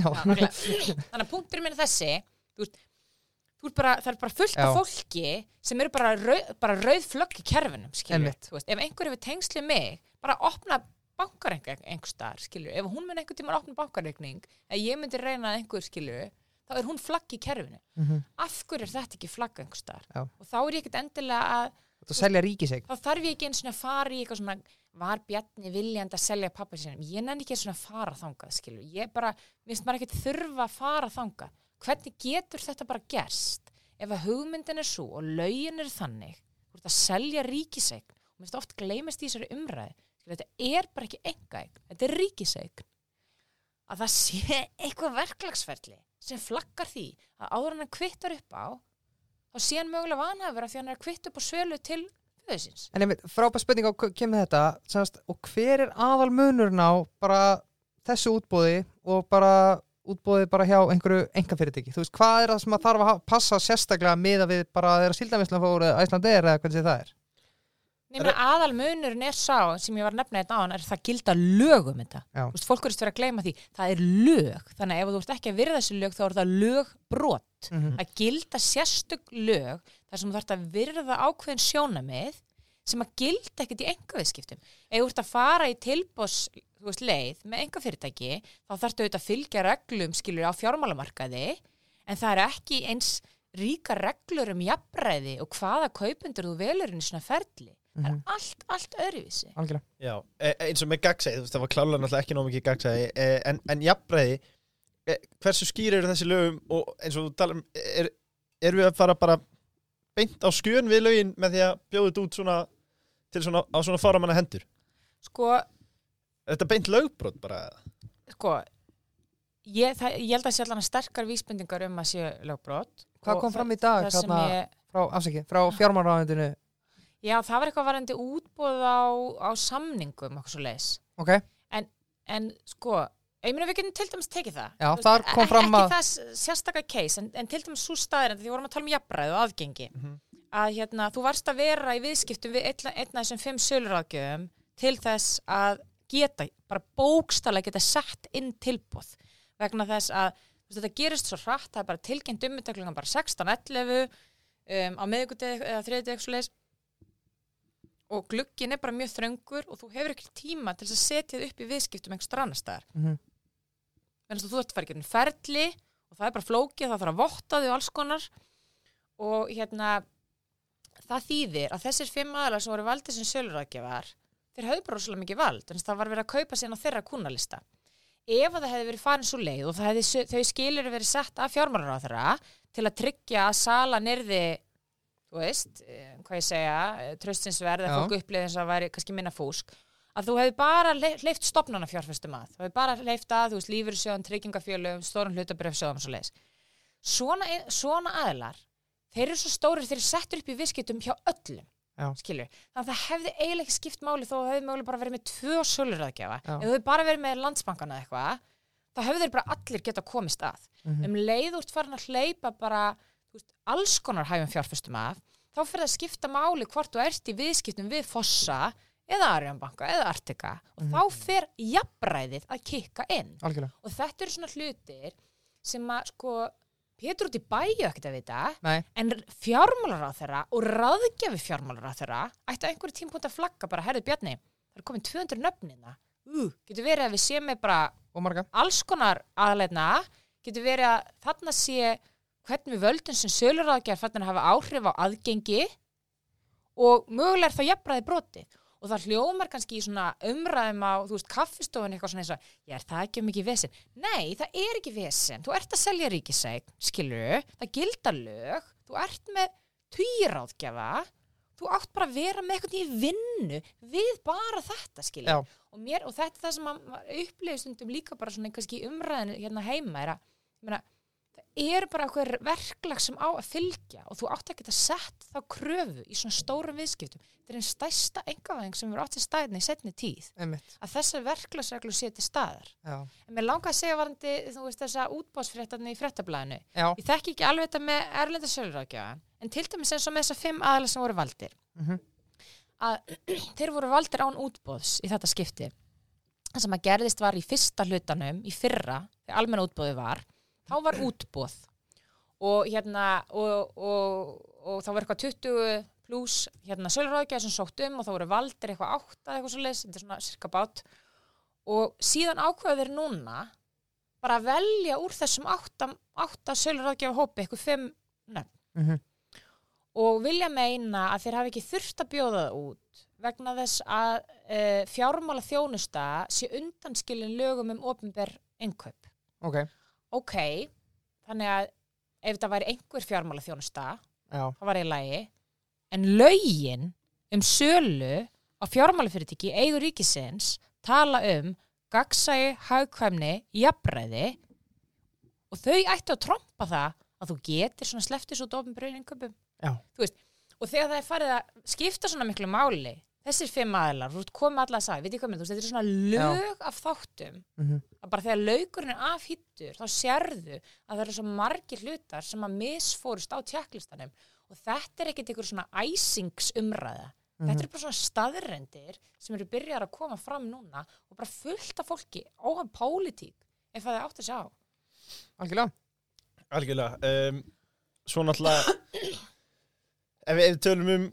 Já. þannig að punkturinn minn er þessi. Þú þú bara, það er bara fullt af fólki sem eru bara, rauð, bara rauð flögg í kerfinum, veist, ef einhver hefur tengsli mig, bara opna bankareikning einhver staðar, skilur ef hún mun einhver tíma opna bankareikning ef ég myndi reyna að einhver, skilur þá er hún flagg í kerfinu, Mhm. af hverju er þetta ekki flagg einhver staðar, Já. og þá er ég ekkert endilega að Þú selja ríkisegn þá þarf ég ekki eins og að fara í eitthvað svona var Bjarni viljandi að selja pappa sinni ég nenni ekki að fara þangað skilur. ég bara, mér finnst maður ekkert þurfa að fara þangað. Hvernig getur þetta bara gerst ef að hugmyndin er svo og lögin er þannig? Að selja ríkisegn og mér finnst oft gleymast í þessari umræði skilur, þetta er bara ekki engaegn þetta er ríkisegn að það sé eitthvað verklagsferli sem flaggar því að áður hann kvittar upp á þá sé hann mögulega vanhafur af því hann er að kvitta upp á sölu til föðusins En einmitt, frábær spurning á kemur þetta semast, og hver er aðal munurinn á bara þessu útbóði og bara útbóði bara hjá einhverju engafyrirtæki, þú veist, hvað er það sem að þarf að passa sérstaklega miða við bara að þeirra síldamislan fóru Æsland er eða hvernig það er Nefna aðal munurinn er sá sem ég var að nefna þetta á hann er það gilda lög um þetta. Þú veist, fólk verðist vera að gleyma því. Það er lög. Þannig að ef þú ert ekki að virða þessi lög þá er það lögbrot. mm Það gilda sérstök lög þar sem þú þarft að virða ákveðin sjónamið sem að gilda ekkert í engaviðskiptum. Ef þú ert að fara í tilbós þú veist, leið með engafyrirtæki þá þarftu auðvitað að fylgja reglum skilur á fjármálamarkaði en það er ekki eins ríka reglur um jafnræði og hvaða kaupendur þú velur inn í svona ferli. Það er allt, allt öðruvísi. Algjörlega Já, e eins og með gagsæði, þú veist, það var klálega náttúrulega ekki nóg mikið gagsæði, e en, en jafnbreiði, e hversu skýr eru þessi lögum og eins og þú talar um, er, erum við að fara bara beint á skjön við lögin með því að bjóða þetta út svona, til svona, á svona fáramanna hendur? Sko, Er þetta beint lögbrot bara? sko, ég, það, ég held að sé allan sterkar vísbendingar um að sé lögbrot. Hvað kom fram í dag hérna, ég, frá, afsaki, frá fjármárráðundinu Já, það var eitthvað varandi útbúð á, á samningum, okkur svo leis. Ok, En sko, ég meina við getum til dæmis tekið það. Já, þar kom ekki, fram að- Ekki það sérstakar case, en, en til dæmis svo staðir, því vorum að tala um jafnræð og aðgengi, Mhm. að hérna, þú varst að vera í viðskiptum við einn einn af þessum fimm söluráðgjöfum til þess að geta, bara bókstala geta sett inn tilbúð vegna þess að veist, þetta gerist svo hratt, það er bara tilkynnt umutæklingan bara 16-11 um, á meðgutegi eða þriðdegi leis og glugginn er bara mjög þröngur og þú hefur ekki tíma til að setja þið upp í viðskiptum einhver annar staðar. Mhm. Þannig að þú ert að fara ekki um ferli og það er bara flókið, það þarf að votta þig og alls konar og hérna það þýðir að þessir fimm aðlar sem voru valdið sem sölurækjafar þeir höfðu bara rosalega mikið vald en það var verið að kaupa síðan á þeirra kúnalista ef að það hefði verið farin svo leið og hefði, þau skilir verið sett af fjármálar á þeirra til að tryggja að sala nyrði þú veist, eh, hvað ég segja tröstinsverð, að Já. fólk upplifði eins og það væri kannski minna fúsk að þú hefði bara leift stopnana fjárfestum að þú hefði bara leift að, þú veist, lífyrirsjóðan, tryggingafjölum stórum hlutabrjöfsjóðum og svo leiðis svona, svona aðilar þeir eru svo stórir, þeir eru settur upp í viðskiptum hjá öllum Já. skilur, þannig að það hefði eiginlega ekki skipt máli þó að það hefði mögulega bara verið með tvö sölurraðgjafa, Já. ef þau hefði bara verið með landsbankana eða eitthvað, þá hefði þeir bara allir geta komist að. Mhm. Um leið úr farin að hleypa bara þú veist, alls konar hæfum fjárfestum af, þá fyrir að skipta máli hvort þú ert í viðskiptum við Fossa eða Arjónbanka eða Artika og Mhm. þá fer jafnræðið að kikka inn. Algjörlega. Og þetta eru svona hlutir sem að sko Pétur út í bæju ekkert að vita Nei, en fjármálar á þeirra og ráðgjafi fjármálar á þeirra ætti á einhverju tímpúnt að flagga bara, herðu Bjarni það er komin 200 nöfnina uh, getur verið að við séum með bara alls konar aðleitna getur verið að þarna sé hvernig við völdum sem söluráðgjafar að hafa áhrif á aðgengi og mögulega er það jafnræði broti og það hljómar kannski í svona umræðum á, þú veist, kaffistofun eitthvað svona eins og, ég er það ekki um mikið vesen? Nei, það er ekki vesen, þú ert að selja ríkisæk skilur, það gildar lög. Þú ert með týráðgjafa þú átt bara að vera með eitthvað í vinnu við bara þetta skilur og, mér, og þetta er það sem maður upplifir stundum líka bara svona kannski í umræðinu hérna heima er að, ég meina, það er bara eitthvað verklag sem á að fylgja og þú átt ekki að setja þá kröfu í svona stórum viðskiptum. Þetta er einn stærsta engavæðing sem við átt til staðinni í setni tíð Einmitt, að þessar verklagsreglu sé til staðar. Já, en mér langar að segja varandi þú veist þessa útbásfréttarni í fréttablaðinu. Ég þekki ekki alveg þetta með erlenda sölurrákjafa en til dæmis eins og með þessa fimm aðalega sem voru valdir. Mhm. að <clears throat> þeir voru valdir án útbóðs í þetta skipti. Það sem að gerðist var í fyrsta hlutanum í fyrra, þegar almenna útbóði var þá var útbóð og hérna og, og, og þá var eitthvað 20 pluss hérna söluráðgjæði sem sótt um og þá voru valdir eitthvað átta eitthvað svo leis, þetta er svona cirka bát og síðan ákveðu þeir núna bara að velja úr þessum átta, átta söluráðgjæði hópi eitthvað fimm nefn Mhm. og vilja meina að þeir hafi ekki þurft að bjóða það út vegna þess að e, fjármála þjónusta sé undanskilin lögum um ofinber innkaup. ok, Ok, þannig að ef þetta væri einhver fjármála þjónusta, það var í lagi, en lögin um sölu á fjármálafyrirtæki í eigu ríkisins tala um gagsæi, hagkvæmni, jafnræði. Og þau ættu að trompa það að þú getur svona sleftis út inköpum. já, Og þegar það er farið að skipta svona miklu máli, þessir fimm aðilar, þú komið alla að sagði, veit ég hvað með þú veist, þetta er svona lög af þáttum. Mhm, að bara þegar laukurinn er afhýttur þá sérðu að það eru svo margir hlutar sem að misfórust á tjekklistanum. Og þetta er ekkert einhver svona æsingsumræða. Mhm. þetta eru bara svona staðrendir sem eru byrjar að koma fram núna og bara fullt af fólki óhaf pólitík ef það er átt að sjá algjörlega. Algjörlega um, Svo náttúrulega <coughs> Ef við, ef við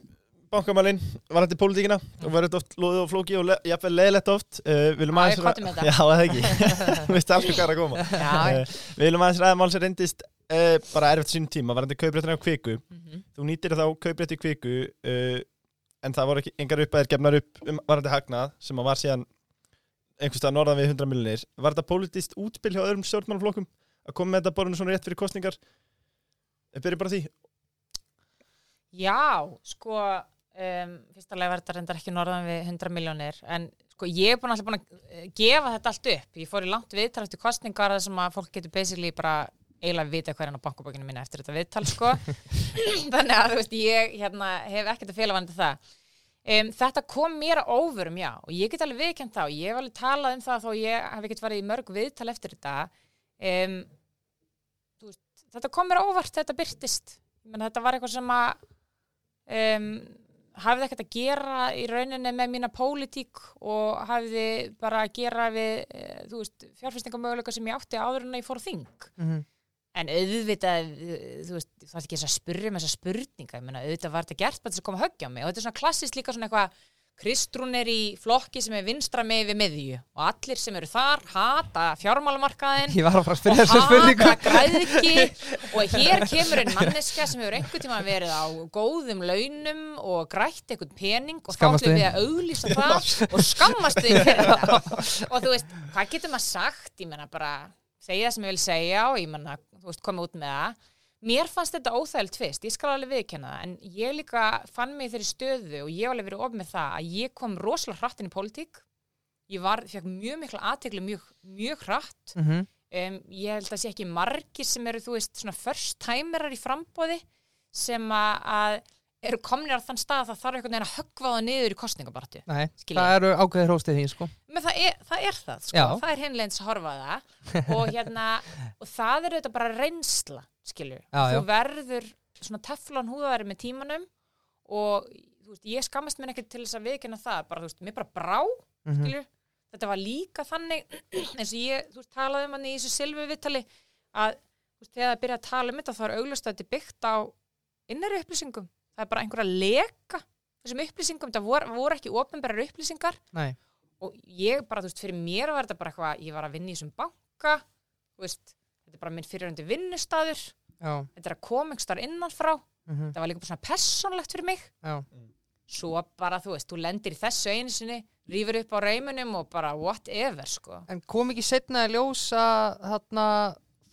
tölum um bankamælin varandi pólitíkina og verður þetta oft loðið og flóki og le, jafnvel leðilegt oft. Uh, viljum <laughs> Já, aðeins þetta. Já, það ekki? <laughs> Veist alveg hvað er að koma. Uh, viljum aðeins ræða mál sem reyndist uh, bara erfitt sín tíma varandi kaupréttina á kviku. Mhm. Þú nýtir þá kauprétti kviku en það voru ekki engar uppæðir gefnar upp um varandi hagnað sem var síðan einhverstað norðan við 100 miljonir Var þetta pólitískt útspil hjá öðrum stjórnmálaflokkum að koma með þetta borðinu svona rétt fyrir kostningar Við byrjum bara því. Já, sko um, fyrsta lega var þetta reyndar ekki norðan við 100 miljónir en sko ég er búin alltaf búin að eh, gefa þetta allt upp. Ég fór í langt viðtal eftir kostningar þar sem að fólk getur basically bara eiginlega vita hverjan á bankabókinu minna eftir þetta viðtal sko. <laughs> Þannig að þú veist ég hérna, hef ekkert að fela vandi það. Um, þetta kom mér á óvörum já og ég get alveg viðkjönd þá. Ég hef alveg talað um það þó ég hef ekkert farið í mörg viðtal eftir þetta. Um, veist, þetta kom mér óvart þetta byrtist Menn, þetta var eitthvað sem að um, hafði ekkert að gera í rauninni með mína pólitík og hafði bara að gera við eh, þú veist, fjárfestingamöguleika sem ég átti áður en ég fór þing? Mhm, en auðvitað, eh, þú veist það er ekki þess að spyrja með þessa spurninga. Ég meina, auðvitað var þetta gert bara þess að koma að höggja á mig. Og þetta er svona klassist líka svona eitthvað Kristrún er í flokki sem er vinstra með við miðju og allir sem eru þar hata spyrja og hata græðki og hér <laughs> kemur einn manneska sem hefur einhvern tíma verið á góðum launum og grætt einhvern pening og þá ætlum við. að auglýsa <laughs> það og skammast þig og þú veist, hvað getur maður sagt? Ég menna bara, segja það sem ég vil segja og ég menna, þú veist, koma út með það mér fannst þetta óþægilt fyrst, ég skal alveg viðkenna það, en ég líka fann mig þeirri stöðu og ég hef alveg verið of með það að ég kom rosalega hratt inn í pólitík. Ég var, fekk mjög mikla aðtegli mjög, mjög hratt. Mhm, um, ég held að sé ekki margir sem eru þú veist svona first timerar í frambóði sem að eru komnir á þann stað að það þarf einhvern veginn að höggva það niður í kostningabartu Nei, Skil ég. það eru ákveðir hóstið þín sko. Menn það er það, er það sko, Já. það er hinleins að horfa á það. Og hérna, <laughs> og það er auðvitað bara reynsla, skilju þú verður svona teflon húðari með tímanum og veist, ég skammast mér ekki til þess að viðkynna það, bara veist, mér bara brá Mhm, skilju, þetta var líka þannig <clears throat> eins og ég, þú veist, talaði um hann í þessu silfu viðtali að veist, þegar það byrja að tala um þetta þá er auglust að þetta er byggt á innari upplýsingum það er bara einhverja leka þessum upplýsingum, það voru, voru ekki opinberar upplýsingar. Nei, og ég bara, þú veist, fyrir mér var þetta bara eitthvað, ég var að vinna í þessum banka veist, þetta er bara minn fyrirhundi vinnustadur, já. Þetta er að koma einhver starf innanfrá, mhm, það var líka bara svona persónlegt fyrir mig. Já, svo bara, þú veist, þú lendir í þessu einu sinni rýfur upp á reimunum og bara whatever, sko. En kom ekki setna að ljósa þarna,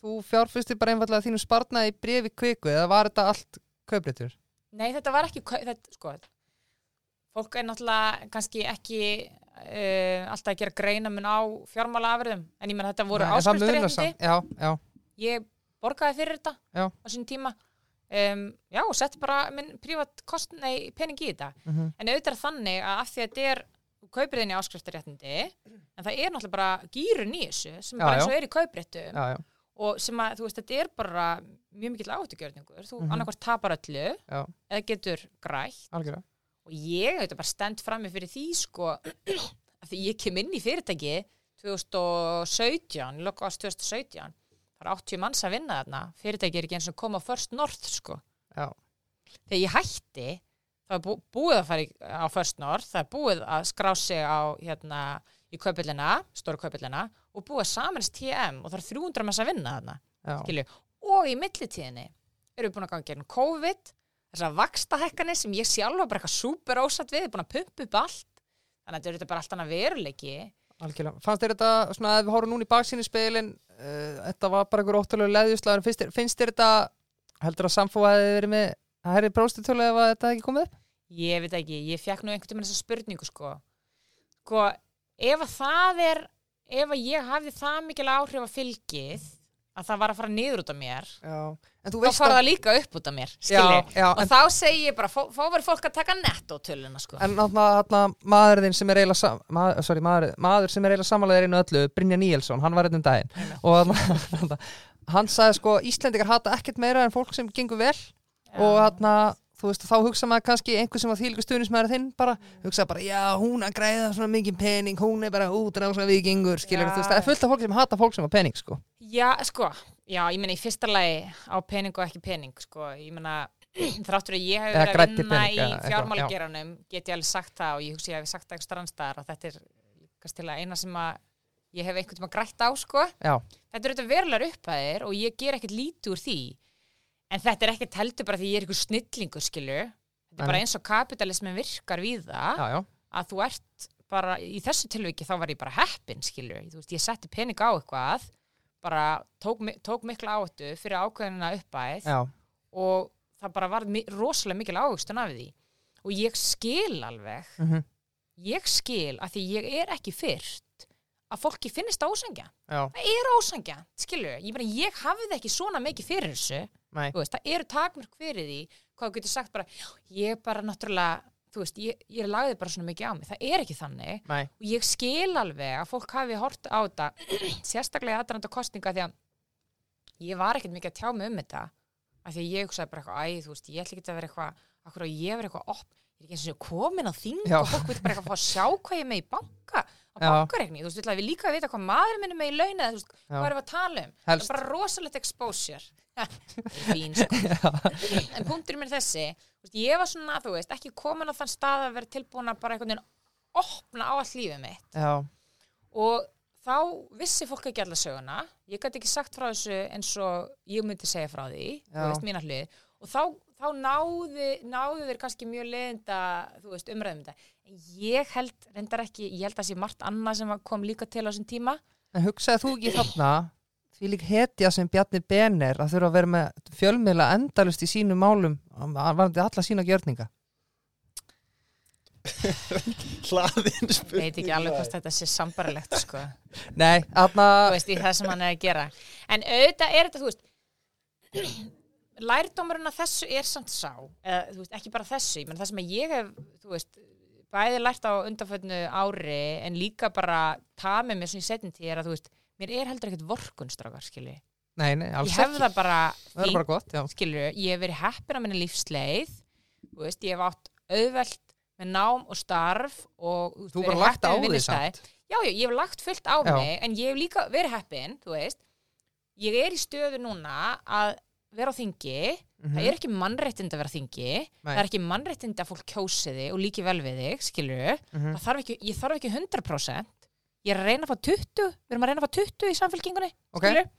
þú fjárfyrsti bara einfallega þínu sparnaði brefi kviku eða var þetta allt kaupréttur? Nei, þetta var ekki, þetta, sko fólk er náttúrulega kannski ekki uh, alltaf að gera greina mun á fjármála afurðum, en ég menn þetta voru áskriftaréttindi samt. Já, já, ég borgaði fyrir þetta Já. á sín tíma. Um, já og setti bara minn prívat kost, nei, pening í þetta. Mhm, en auðvitað þannig að af því að þetta er þú kaupir þinn í áskriftaréttindi en það er náttúrulega bara gýrun í þessu sem Já, bara eins og er í kaupréttum og sem að þú veist þetta er bara mjög mikill áttugjörningur þú Mhm. annarkvort tapar öllu já, eða getur grætt. Algjörða. og ég auðvitað bara stend frammi fyrir því sko <clears throat> að því ég kem inn í fyrirtæki 2017, lokast 2017 það er 80 manns að vinna þarna. Fyrirtæki er ekki eins og koma First North sko. Já. þegar ég hætti það er bú, búið að fara á First North það er búið að skrá sig á hérna í kaupillina, stóru kaupillina og búið að samanist TM og það er 300 manns að vinna þarna skilju, og í millitíðinni erum við búin að ganga gegn COVID þessar vakstahekkanir sem ég sjálf var bara eitthvað súper ósatt við, búin að pumpa upp allt þannig að þetta er þetta bara allt annað veruleiki Algjörlega. Fannst þér þetta, svona, ef við horfum núna í baksínu speilin, uh, þetta var bara einhver óttalega leðjuslagur, finnst, finnst þér þetta, heldur að samfó hefði verið með, það hefði próstitölu ef að þetta ekki komið upp? ég veit ekki, ég fekk nú einhvern tímann þessa spurningu sko sko, ef að það er ef að ég hafði það mikil áhrif að fylgið að það var að fara niður út af mér. Já. Þá fara að, það líka upp út af mér já, já, og en, þá segi ég bara, fá, verið fólk að taka nettótöluna sko. En náttúrulega maðurinn sem er eiginlega, sam, maður, sorry, maður, maður sem er eiginlega samanlegaður inn öllu, Brynja Níelsson, hann var einn um daginn. Og þarna- hann sagði sko, Íslendingar hata ekkert meira en fólk sem gengur vel. Og þarna, þú veist, þá hugsa maður kannski einhver sem var þýlíka stuðnismæður þinn bara, hugsa bara, já, hún að græða svona mikið pening, hún er bara út rása vikingur, skilur, Já. þú veist, það er fullt af fólk sem hata fólk sem var pening, sko. Já, sko, já, ég meina í fyrsta lagi á pening og ekki pening, sko, ég meina <clears throat> þráttur að ég hef verið að vinna pening, í fjármálageranum get ég alveg sagt það og ég hugsi ég hef sagt það eitthvað strandstæðar að þetta er kannski að eina sem að ég hef einhvern tíma grætt á, sko en þetta er ekkert heldur bara því ég er einhver snillingur, skilju. Þetta er bara eins og kapitalismin virkar við það já, já, að þú ert bara, í þessu tilviki þá var ég bara heppin, skilur veist, ég setti pening á eitthvað bara tók, tók mikla áhættu fyrir ákveðina uppæð já, og það bara var rosalega mikil ávöxtun af því. Og ég skil alveg. Mhm, ég skil að því ég er ekki fyrst að fólki finnist það ósangja já, það er ósangja, skilur ég, bara, ég hafði ekki svona mikið fyrir þessu. Veist, það eru takmörk fyrir því hvað þú getur sagt bara, ég bara náttúrulega, þú veist, ég, ég lagði bara svona mikið á mig, það er ekki þannig. Nei, og ég skil alveg að fólk hafi hort á þetta <clears throat> sérstaklega aðranda kostninga því að ég var ekkert mikið að tjá mig um þetta. Af því að ég hugsaði bara eitthvað, æ, þú veist, ég ætla ekki að vera eitthvað, akkur að ég vera eitthvað opp, ég er ekki eins og komin á þing Já. og fólk vil bara eitthvað fá að sjá hvað ég er með í banka á bankareikni, þú veist, við líka að vita hvað maður minn er með í laun eða, þú veist, hvað erum við að tala um. Helst. það er bara rosalegt exposure. <laughs> Fín, sko. En punkturinn mér þessi. Veist, ég var svona, þú veist, ekki komin á þann stað að vera tilbúin að bara einhvern veginn opna á allt lífið mitt. Já, og þá vissi fólk ekki alla söguna. Ég gæti ekki sagt frá þessu eins og ég myndi segja frá því, Já. þú veist, mína hlið. Og þá, þá náði, náði þeir kannski mjög leðinda, þú veist, umræðum þetta. En ég held, reyndar ekki ég held að sé margt annað sem kom líka til á þessum tíma. En hugsaði þú ekki þarna því lík hetja sem Bjarni Benner að þurfa að vera með fjölmiðla endalust í sínum málum, hann varandi alla sína gjörninga. <laughs> Hlaðin spurning. Veit ekki alveg hvort þetta sé sambarilegt sko. Nei, þarna, þú veist, í það sem hann er að gera. En auðvitað er þetta, þú veist lærdómurinn að þessu er samt sá, eða veist, ekki bara þessu ég menn það sem ég hef, veist bæði lært á undanfötnu ári en líka bara tað með mér svona í setjum tíð er að veist, mér er heldur ekkert vorkunstrákar, skilji, nei, nei, alls ég hef það bara Það er bara gott, já. skilju, ég hef verið heppin á minni lífsleið veist, ég hef átt auðvelt með nám og starf og þú veist, verið heppin vinnustaði. samt. Já, já, ég hef lagt fullt á Já. mig en ég hef líka verið heppin, þú veist ég er í stöðu núna að vera á þingi Mhm. það er ekki mannréttind að vera á þingi Nei. það er ekki mannréttind að fólk kjósi þig og líki vel við þig, skilju Mhm. það þarf ekki, ég þarf ekki 100% ég er að reyna að fá 20 við erum að reyna að fá 20 í samfélkingunni Ok. skilju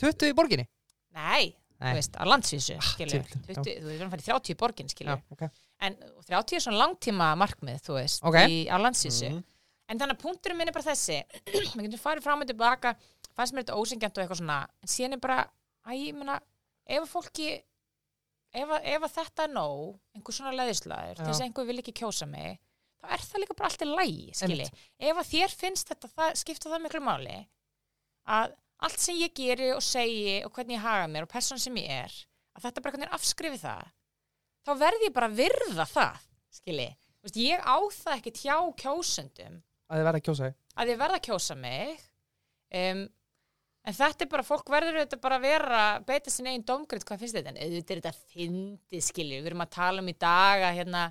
20 í borginni? Nei, Nei. þú veist, á landsvísu, skilju 20, þú erum að fara í 30 í borgin, skilju Já, ok. en og 30 er svona langtíma markmið, þú veist, Ok. í, á landsvísu Mhm. en þannig að punkturinn minn er bara þessi <clears throat> við getum farið fram og tilbaka fannst mér þetta ósengjant og eitthvað svona en síðan er bara, að ég meina ef fólki ef, ef þetta er nóg, einhver svona leðislaður þess að einhver vil ekki kjósa mig þá er það líka bara allt í lægi, skilji. Ef að þér finnst þetta, það, skipta það miklu máli að allt sem ég geri og segi og hvernig ég haga mér og person sem ég er að þetta bara hvernig afskrifi það þá verð ég bara að virða það skilji, ég á það ekki hjá kjósendum. Að þið verða að kjósa þig. að ég verða að kjósa mig um, en þetta er bara, fólk verður þetta bara að vera beita sinni einn domgrind, hvað finnst þetta en auðvitað er þetta fyndið skilju við erum að tala um í dag að hérna,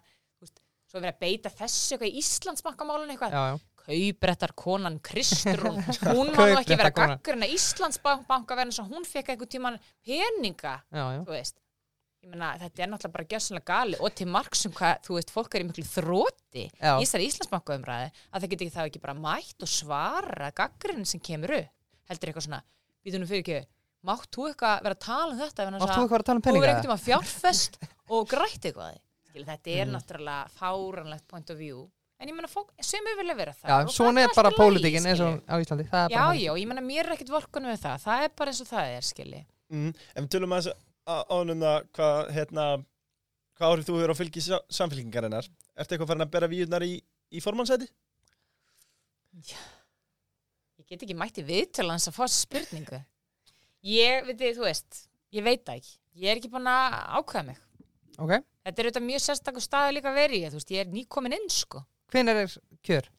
veist, svo er verið að beita þessu eitthvað í Íslandsbankamálun eitthvað Já, já. kauprettar konan Kristrún <laughs> hún má nú ekki vera Kaupréttarkonan. gaggrina Íslandsbanka verðin svo hún fekk einhvern tíman peninga já, já. þú veist ég meina, þetta er náttúrulega bara gjössanlega gali og til marg sem hvað, þú veist, fólk er í miklu þróti Já. í þessari Íslandsbanka umræði að það geti ekki það ekki bara mætt og svara gaggrinn sem kemur upp heldur eitthvað svona, býtum nú fyrir ekki mátt þú eitthvað vera að tala um þetta vegna þess Áttu þú eitthvað að tala um peninga? einhvern tíma fjárfest og grætt eitthvað Skil, þetta er Mm. náttúrulega fáranlegt point of view en ég meina, fólk, sömu vilja vera það Já, og svona er bara pólitíkin eins og á Íslandi. Það er já, já, ég meina, mér er ekkert vorkun við það það er bara eins og það er, skilji Mm. En við tölum að ánum það hvað, hérna, hvað árið þú hefur á fylgi sa- samfélkingarinnar. Ertu eitthvað farin að bera víurnar í, í formannsæti? Ég get ekki mætti við til hans að fá spurningu. Ég, veit þið, þú veist ég veit það ekki, ég er ekki búin að ákveða mig. Ok. þetta er auðvitað mjög sérstakur staðu líka í þú veist, ég er nýkomin inn, sko. Hvenær er kjör?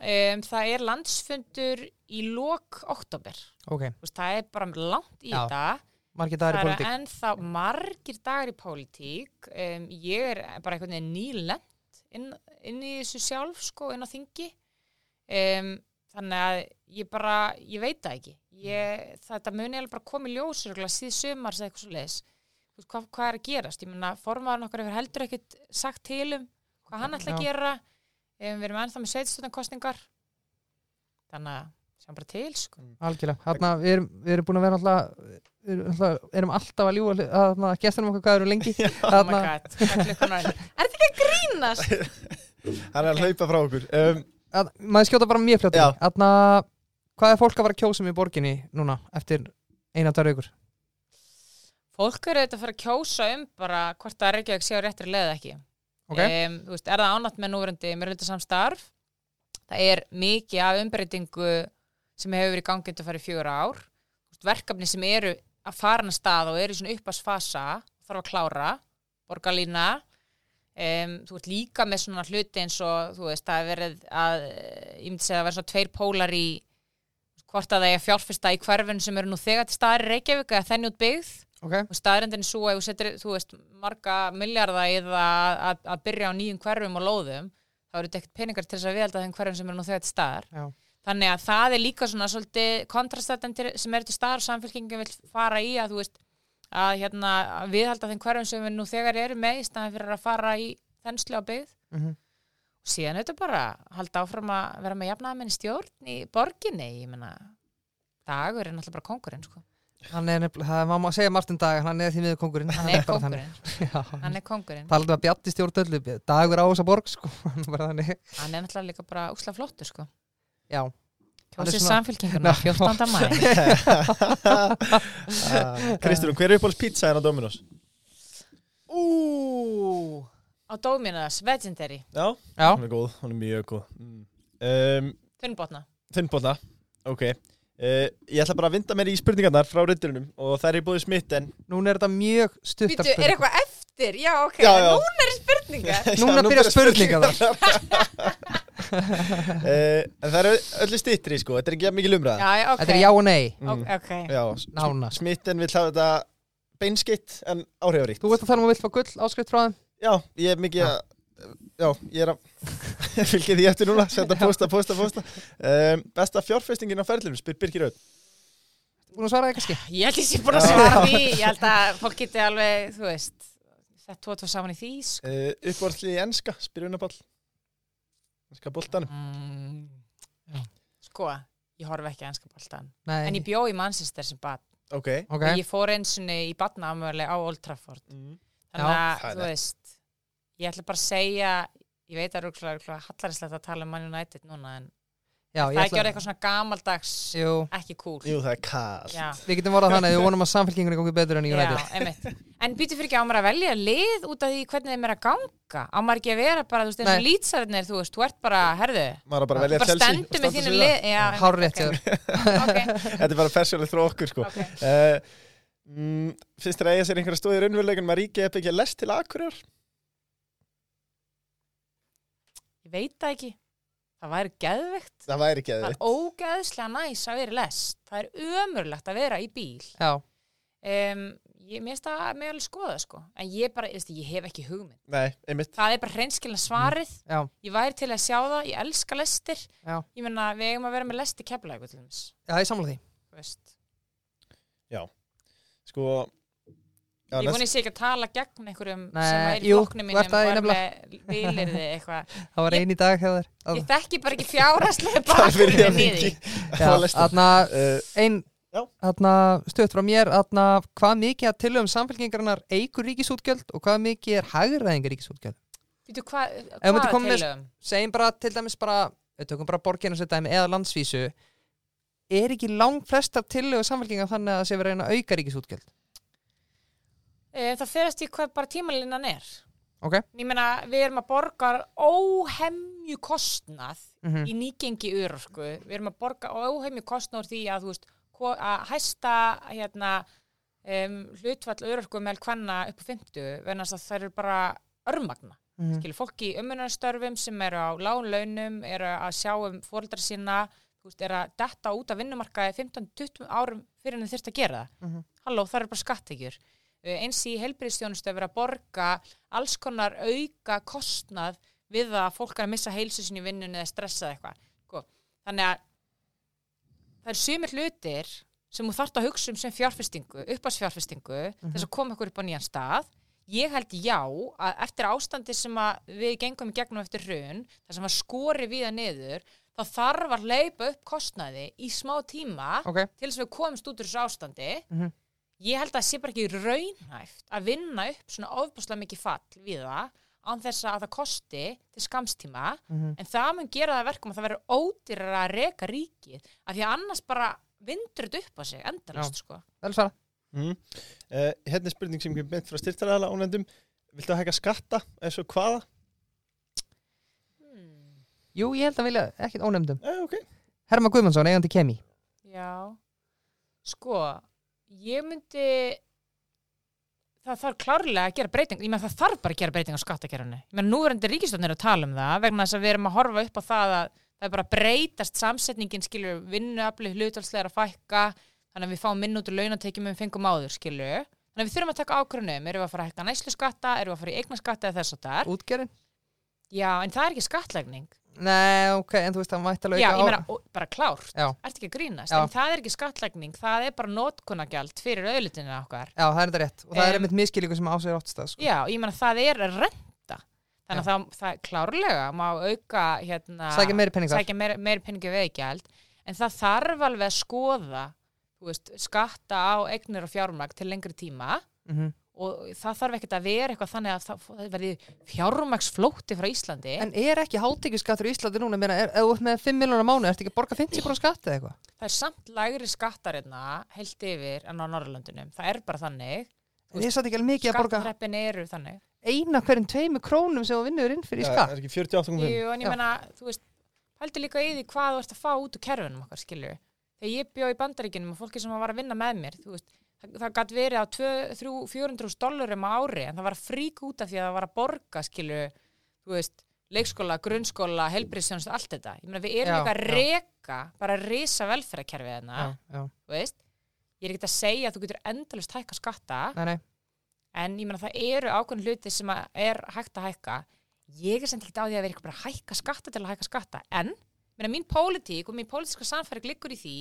um, það er landsfundur í lok oktober, Ok. þú veist, það er bara langt í Já, þetta. Margir dagar í það politík. er ennþá margir dagar í pólitík. Um, ég er bara einhvern veginn nýlend inn, inn í þessu sjálf sko, inn á þingi. Um, þannig að ég bara ég veit það ekki ég, þetta muni alveg bara komið ljósur síð sumars eða eitthvað svo leis hvað, hvað er að gerast, ég menna formaðurinn okkar hefur heldur ekkit sagt til um hvað hann ætla að Já. gera um, við erum ennþá með sveitstundakostningar þannig að sjáum bara til sko. Algjörlega. Þarna, við erum, við erum búin að vera alltaf, við erum, alltaf, erum alltaf að ljúa að gestunum okkar hvað eru lengi. <laughs> oh my god, er þetta ekki að grínast? <laughs> Hann er að hlaupa frá okkur. Um, að, maður skjóta bara mjög fljótt. Já. Þarna, hvað er fólk að fara að kjósa um í borginni núna eftir eina tvær vikur? Fólk eru auðvitað að fara að kjósa um bara hvort það er ekki að sjá réttri leið eða ekki. Ok. Em, þú veist, er það ánátt með núverandi með samstarf? Það er mikið af umbreytingu sem hefur verið gangið að fara í fjögur ár. Verkefni sem eru að fara hann að stað og eru í svona uppasfasa þarf að klára, borgarlína. Um, þú ert líka með svona hluti eins og þú veist, það er verið að ég myndi segja að verið svona tveir pólar í hvort að það er að fjárfesta í hverfin sem eru nú þegar til staðar í Reykjavík eða þenni út byggð Ok. og staðrendin er svo að þú setur, þú veist, marga miljardar í það að, að, að byrja á nýjum hverfum og lóðum, þá eru þetta ekkert peningar til þess að viðhalda þeim hverfum sem eru nú þegar til staðar. Já. Þannig að það er líka svona svolítið kontrastættandir sem eru til staðar og samfélkingin vil fara í að þú veist, að hérna viðhalda þeim hverfum sem við nú þegar eru með í staðan fyrir að fara í þenslu á byggð. Mm Og síðan auðvitað bara halda áfram að vera með jafnaðamenn stjórn í borginni, ég meina, dagur er náttúrulega bara kongurinn, sko. Hann er nefnilega, það má maður segja Martin Dag, hann er því miður kongurinn. Hann er kongurinn, <laughs> Já, hann er kongurinn. talaðu að bjatti stjórn öllu, dagur á þessa borg, sko. <laughs> Er. Hann er náttúrulega líka bara úsla flottur sko. Já. Er Kjósið svona- samfélkinguna 14. mæ. Kristján, hver er uppáhalds pizza hérna á Dominos? Ú, á Dominos, Legendary, Já, Já. hún er góð, hún er mjög góð. Mm. Um, þunnbotna. Þunnbólla, ok. Uh, ég ætla bara að vinda mér í spurningarnar frá reyndurinnum og það er í búið smitten. Núna er þetta mjög stuttar Býtu, er eitthvað eftir? Já, ok, Já, já. núna er spurningar. Núna byrja spurningarnar. <laughs> uh, <laughs> en það eru öllu stittri, sko. Þetta er ekki jafn mikil umræða. Já, já, ok. Þetta er já og nei, Mm. Ok, ok. Já, nánast. smitten vil hafa þetta beinskitt en áhrifaríkt. Þú veist að tala um að vilt fá gull áskrift frá þeim? Já, ég er mikið að, já, ég er að <laughs> fylgja því eftir núna, senda posta, posta, posta. Um, besta fjárfestingin á ferðlunum, spyr Birgir Öð. Búin að svara það kannski? Ég held ég sé búin að svara því. Ég held að fólk geti alveg, þú veist, sett tvo og tvo saman í því, sko. Uh, uppvörðli í enska, spyr Unaball. Enska boltanum. Mm. Sko, ég horfi ekki boltan. Nei. En ég bjó í Manchester sem bat. Ok. Ok. Og ég fór einsunni í batnaamöðuleg á Old Trafford. Mm. Þannig að, þú veist, ég ætla bara að segja, ég veit að það er hallarinslegt að tala um Man United núna, en Já, það er ekki orðið eitthvað svona gamaldags, Jú, ekki cool. Jú, það er kallt. Já, við getum vorað þannig að <laughs> við vonum að samfélkingunni gangi betur enn í já, United. einmitt. En býtu fyrir ekki á maður að velja lið út af því hvernig þeim er að ganga. Á maður ekki að vera bara, þú veist, eins og Nei. lýtsarinnir, þú veist, þú ert bara, herðu, Maður bara að velja bara Chelsea. stendur og með standa. Já, Hárrétt ok, hjá <laughs> <laughs> ok, Þetta er bara persónulegt frá okkur, sko. ok. Uh, mm, finnst þér að eiga sér einhverja stóði í raunveruleikunum að ríkið eða byggja lest til Akureyrar? Ég veit það ekki. Það væri geðvegt. Það væri ekki Það er ógeðslega næs að vera lest. Það er ömurlegt að vera í bíl. Já, um, ég, mér finnst það með alveg skoða sko. en ég bara, ég, ég hef ekki hugmynd. Nei, einmitt. Það er bara hreinskilna svarið. Já, ég væri til að sjá það, ég elska lestir. Já, ég meina, við eigum að vera með lesti keflaug til þess, já, ég samla því. Þú veist. Sko já, ég voni sé ekki að tala gegn einhverjum Nei, sem er í þú mínum er nefnilega. með vilirði eitthvað. <laughs> Það var einn í dag Að- ég þekki bara ekki <laughs> fyrir bakgrunni að í því. Mingi Já, þarna, ein Já. þarna, stutt frá mér þarna, hvað mikið að tilögum samfélkingarinnar eigur ríkisútgjöld og hvað mikið er hagræðingar ríkisútgjöld? Veitu, hva, Ef þú myndir hvað koma með- tilögum? segjum bara til dæmis bara við tökum bara borginu sér dæmi eða landsvísu. Er ekki lang flestar tilögu samfélkingar þannig að það sé verið að að auka ríkisútgjöld það ferast í hvað bara tímalinnan er ok ég meina, við erum að borga óhemju kostnað mm í nýgengi örorku við erum að borga óhemju kostnað því að þú veist, að hæsta hérna um, hlutfall örorku með hvenna upp á 50 venast að það eru bara örmagna -hmm. skilur fólk í umönarstörfum sem eru á lágun launum, eru að sjá um fóreldra sína, þú veist, eru að detta út af vinnumarkaði 15-20 árum fyrir en þau þurft að gera það. Mhm. Halló, það eru bara skattekjur. Eins í helbriðstjónustu að vera að borga alls konar auka kostnað við að fólk er að missa heilsu sinni í vinnunni eða stressa eitthvað. Sko. Þannig að það er sumir hlutir sem þú þarft að hugsa um sem fjárfestingu, uppásfjárfestingu, þess að koma ykkur upp á nýjan stað ég held já að eftir ástandi sem við gengum í gegnum eftir hrun þar sem að skori við að niður þá þarf að leipa upp kostnaði í smá tíma ok til þess að við komumst út úr þessu ástandi Mhm. Ég held að það sé bara ekki raunhæft að vinna upp svona ofbúslega mikið fall við það án þess að það kosti til skamstíma Mhm. en það mun gera það að verkum að það verður ódýrar að reka ríkið af því að annars bara vindur þetta upp á sig endalist sko. Mm. uh, Hérna er spurning sem ég beint frá styrtaræðala ónefndum Viltu hækka skatta? Eins og hvaða? hmm. jú ég held að vilja ekkit ónefndum. Eh, ok. Herma Guðmundsson eigandi kemi. Já, sko, ég myndi, það þarf klárlega að gera breyting, ég meðan það þarf bara að gera breyting á skattakerfinu. Ég meðan nú er endur ríkistofnir að tala um það vegna þess að við erum að horfa upp á það að það er bara breytast samsetningin, skilur, vinnuafli hlutalslega að fækka, þannig að við fáum minn út úr launatekjum við fengum áður, skilur. Þannig að við þurfum að taka ákvörðunum, erum við að fara að hækka næslu skatta, erum við að fara í eignaskatta eða þess það er. útgerinn Já, en það er ekki skattlegning. Nei ok en þú veist það mætti alveg Já, auka ég á- meina, og- bara klárt, Já. ertu ekki að grínast, Já. en það er ekki skattlegning, það er bara notkunagjald fyrir auðlutinu okkar. já það er þetta rétt og það er Em, einmitt miskilíku sem á sig áttstað sko. Já, ég meina það er renta, þannig að það, það klárlega má auka hérna, sækja meiri penningar sækja meiri, meiri peningi veigjald, en það þarf alveg að skoða, þú veist, skatta á eignir og fjármagn til lengri tíma Mhm. Og það þarf ekkert að vera eitthvað þannig að það, það verði fjármagsflótti frá Íslandi. en er ekki hátekjuskattur í Íslandi núna meina, er, ef þú ert með 5 miljonar mánu ertu ekki að borga 50% skatt eða eitthvað það er samt lægri skattar hérna heilt yfir en á Norrlöndunum. Það er bara þannig. en ég satt ekki alveg mikið að borga Skattreppin eru þannig. eina hverjum tveimu krónum sem þú vinnur inn fyrir í Já, skatt Er ekki 48.5 Jú, en ég Já. meina, þú veist, heldur líka í því hvað þú ert að fá út úr kerfunum okkar, skilju. Þegar ég bjó í bandaríkinum og fólki sem var að vinna með mér, þú veist, það, gætt verið á 200-400 dollarum á ári, en það var frík út af því að það var að borga, skilju, þú veist, leikskóla, grunnskóla, helbriðsjónust, allt þetta. Ég meina, við erum líka að já. reka, bara að risa velferðarkerfið þarna, þú veist. Ég er ekki að segja að þú getur endalust hækka skatta, Nei, nei. en ég meina það eru ákveðin hluti sem er hægt að hækka ég er sem ekki á því að vera eitthvað að hækka skatta til að hækka skatta, en meina, mín pólitík og mín pólitíska því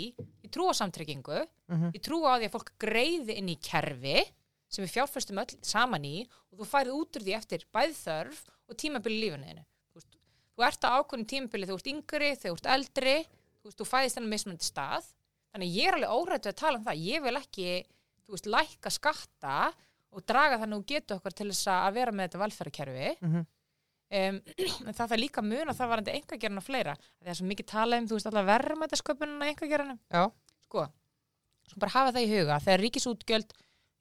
ég trú á samtryggingu Mhm. ég trú á því að fólk greiði inn í kerfi sem við fjárfæstum öll saman í og þú færið út úr því eftir bæð þörf og tímabili þínu. þú, þú ert á ákveðin tímabili þegar þú ert yngri, þegar þú ert eldri þú, veist, þú fæðist þennan mismunandi stað þannig ég er alveg órættu að tala um það ég vil ekki, þú veist, lækka skatta og draga þannig að þú getur okkur til þess að vera með þetta velferðarkerfi Mhm. um, <clears throat> en það þarf líka mun að það var enda einhvergerinn og fleira það er svo mikið talað um, þú veist, allar verðmætasköpununa Já. Sko, svo bara hafa það í huga þegar ríkisútgjöld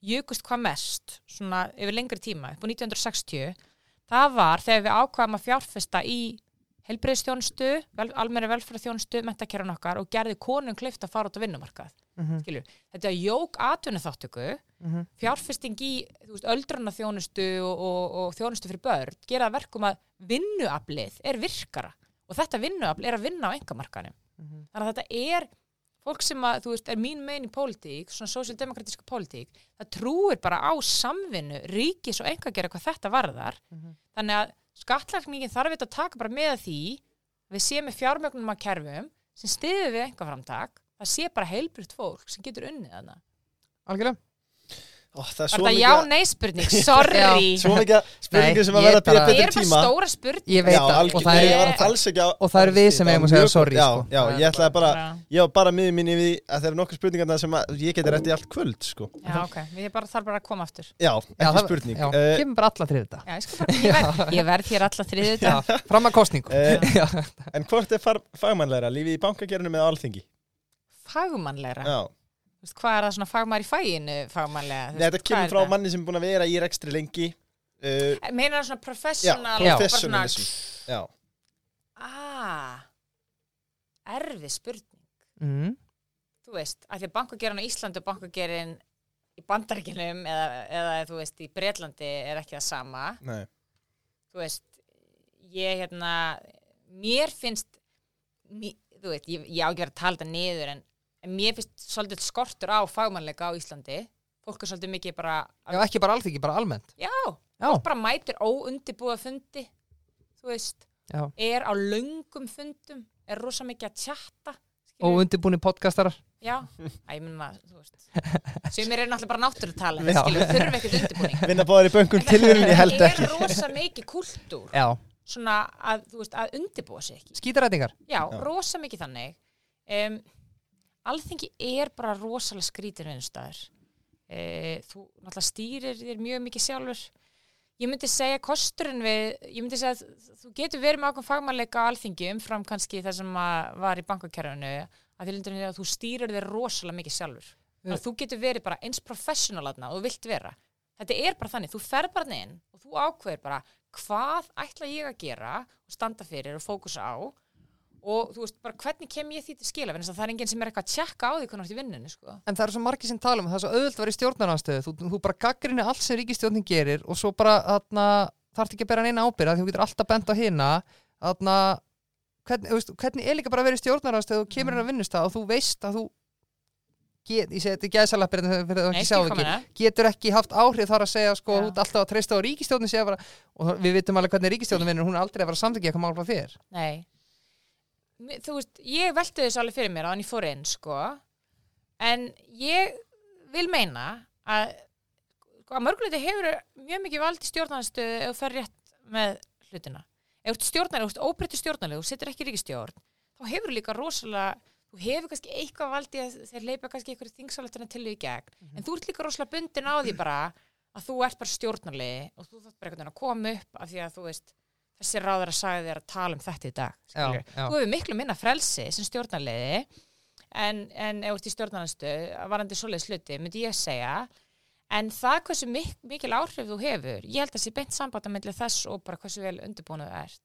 jökust hvað mest svona yfir lengri tíma upp á 1960 það var þegar við ákvaðum að fjárfesta í helbreyðstjónustu, vel, almenni velferðarþjónustu mentakerran okkar og gerði konum klift að fara út á vinnumarkað, Mhm. skilju þetta jók atvinnuþáttöku Mhm. fjárfesting í þú veist, öldruna þjónustu og, og, og þjónustu fyrir börn gera verkum að vinnuaflið er virkara og þetta vinnuafl er að vinna á engamarkanum Mhm. þannig að þetta er fólk sem að, þú veist, er mín megin í pólitík, svona sósíaldemokratíska pólitík, það trúir bara á samvinnu, ríkis og einhvað gera hvað þetta varðar. Mhm. Þannig að skattlagningi þarf þetta að taka bara með því að við séum með fjármögnum að kerfum sem stiður við einhvað framtak, það sé bara heilbrygt fólk sem getur unnið þarna. algjörlega Ó, það er svo þetta já, mikið, nei spurning, <laughs> sorry. svo mikið spurningir Nei, sem að ég vera að býja bara- Við betur erum bara tíma. stóra spurning. ég veit Já, það og það nei, ég er, var alls ekki á og það eru við sem var að segja sorry gott. sko. Já, já, ég ætlaði bara, Já. ég var bara miður minni við að það eru nokkur spurningar sem að ég geti rétt í allt kvöld, sko. Já, ok, við bara, þarf bara að koma aftur. Já, Já, ekki spurning. já, Eh, kemur bara alla þrið þetta Já, ég, ég, verð, <laughs> ég verð hér alla þriðið Já, þetta. fram að kostningu eh, <laughs> Já. En hvort er far- fagmannlegra, lífið í bankagerinu með alþingi? Fagmannlegra. Já, Þú veist, Hvað er það svona fagmar í fæinu fagmannlega? Þú Nei, þetta kemur frá manni sem er búin að vera í rekstri lengi. Uh, Meinar það svona professional? Já. professionalism. Já, Ah, erfið spurning. Mhm. Þú veist, að því að bankagerin á Íslandi og bankagerin í Bandaríkinum eða, eða þú veist, í Bretlandi er ekki það sama. nei. Þú veist, ég hérna, mér finnst, mér, þú veist, ég, ég á ekki verið að tala þetta niður en, en mér finnst svolítið skortur á fagmannleika á Íslandi. Fólk er svolítið mikið bara, Já, ekki bara alþingi, bara almennt já, Já, fólk bara mætir óundibúða fundi, þú veist, já er á löngum fundum, er rosa mikið að tjatta. Og undirbúni podcastarar Já, <laughs> að ég menna, þú veist, sumir eru náttúrulega bara náttúrutala, Já. skilur, þurfa ekkert undirbúning. <laughs> Vinna báðir í böngum tilvíðin, ég held ekki. Það er rosa mikið kultúr, Já, svona að, þú veist, að undirbúa sig ekki. skítarætingar Já, Já. rosa mikið þannig. Um, alþingi er bara rosalega skrítir vinnustæður. Uh, þú náttúrulega stýrir þér mjög mikið sjálfur. Ég myndi segja kosturinn við, ég myndi segja að þú getur verið með ákveðum fagmannleika á alþingi umfram kannski það sem var í bankakerfinu að að þú stýrir þér rosalega mikið sjálfur. Að þú getur verið bara eins professional aðna og þú vilt vera. Þetta er bara þannig, þú fer bara inn og þú ákveður bara hvað ætla ég að gera og standa fyrir og fókusa á og þú veist bara hvernig kem ég því til skila? Þess að það er enginn sem er eitthvað að tjekka á því hvernig þú ert í vinnunni sko. En það eru svo margir sem tala um það er svo auðvöld að vera í stjórnarnanstöðu þú, þú bara gaggrinni allt sem ríkistjórnin gerir og svo bara þarf ekki að bera neina ábyrða því þú getur alltaf bent á hina. Þarna, hvernig, veist, hvernig er líka bara að vera í stjórnarnanstöðu og kemur inn að vinnustað og þú veist að þú get, ég segi þetta það Nei, ekki getur ekki haft áhrif þar að segja sko, þú ert alltaf að treysta á vera, og við vitum alveg hvernig ríkistjórnin vinnur hún er aldrei að vera samþykja eitthvað mál frá þér. Nei Þú veist, ég velti þessu alveg fyrir mér á hann ég fór inn sko. En ég vil meina að sko, að mörguleiti hefur mjög mikið vald í stjórnanstöðu ef þú fer rétt með hlutina. Ef þú ert stjórnarlega, þú ert óbreyttu stjórnarlega þú setur ekki í ríkistjórn, þá hefur líka rosalega, þú hefur kannski eitthvað valdi að þeir leipa kannski einhverju þingsáletuna til því í gegn, en þú ert líka rosalega bundin á því bara að þú ert bara stjórnarlegi og þú þátt bara einhvern veginn að koma upp af því að þú veist, þessi ráður að sagði þér að tala um þetta í dag skilurðu. já. þú hefur miklu minna frelsi sem stjórnarliði en, en ef þú ert í stjórnarnastu varandi svoleiðis hluti, myndi ég segja en það hversu mik mikil áhrif þú hefur, ég held að sé beint samband að myndli þess og bara hversu vel undirbúinu þú ert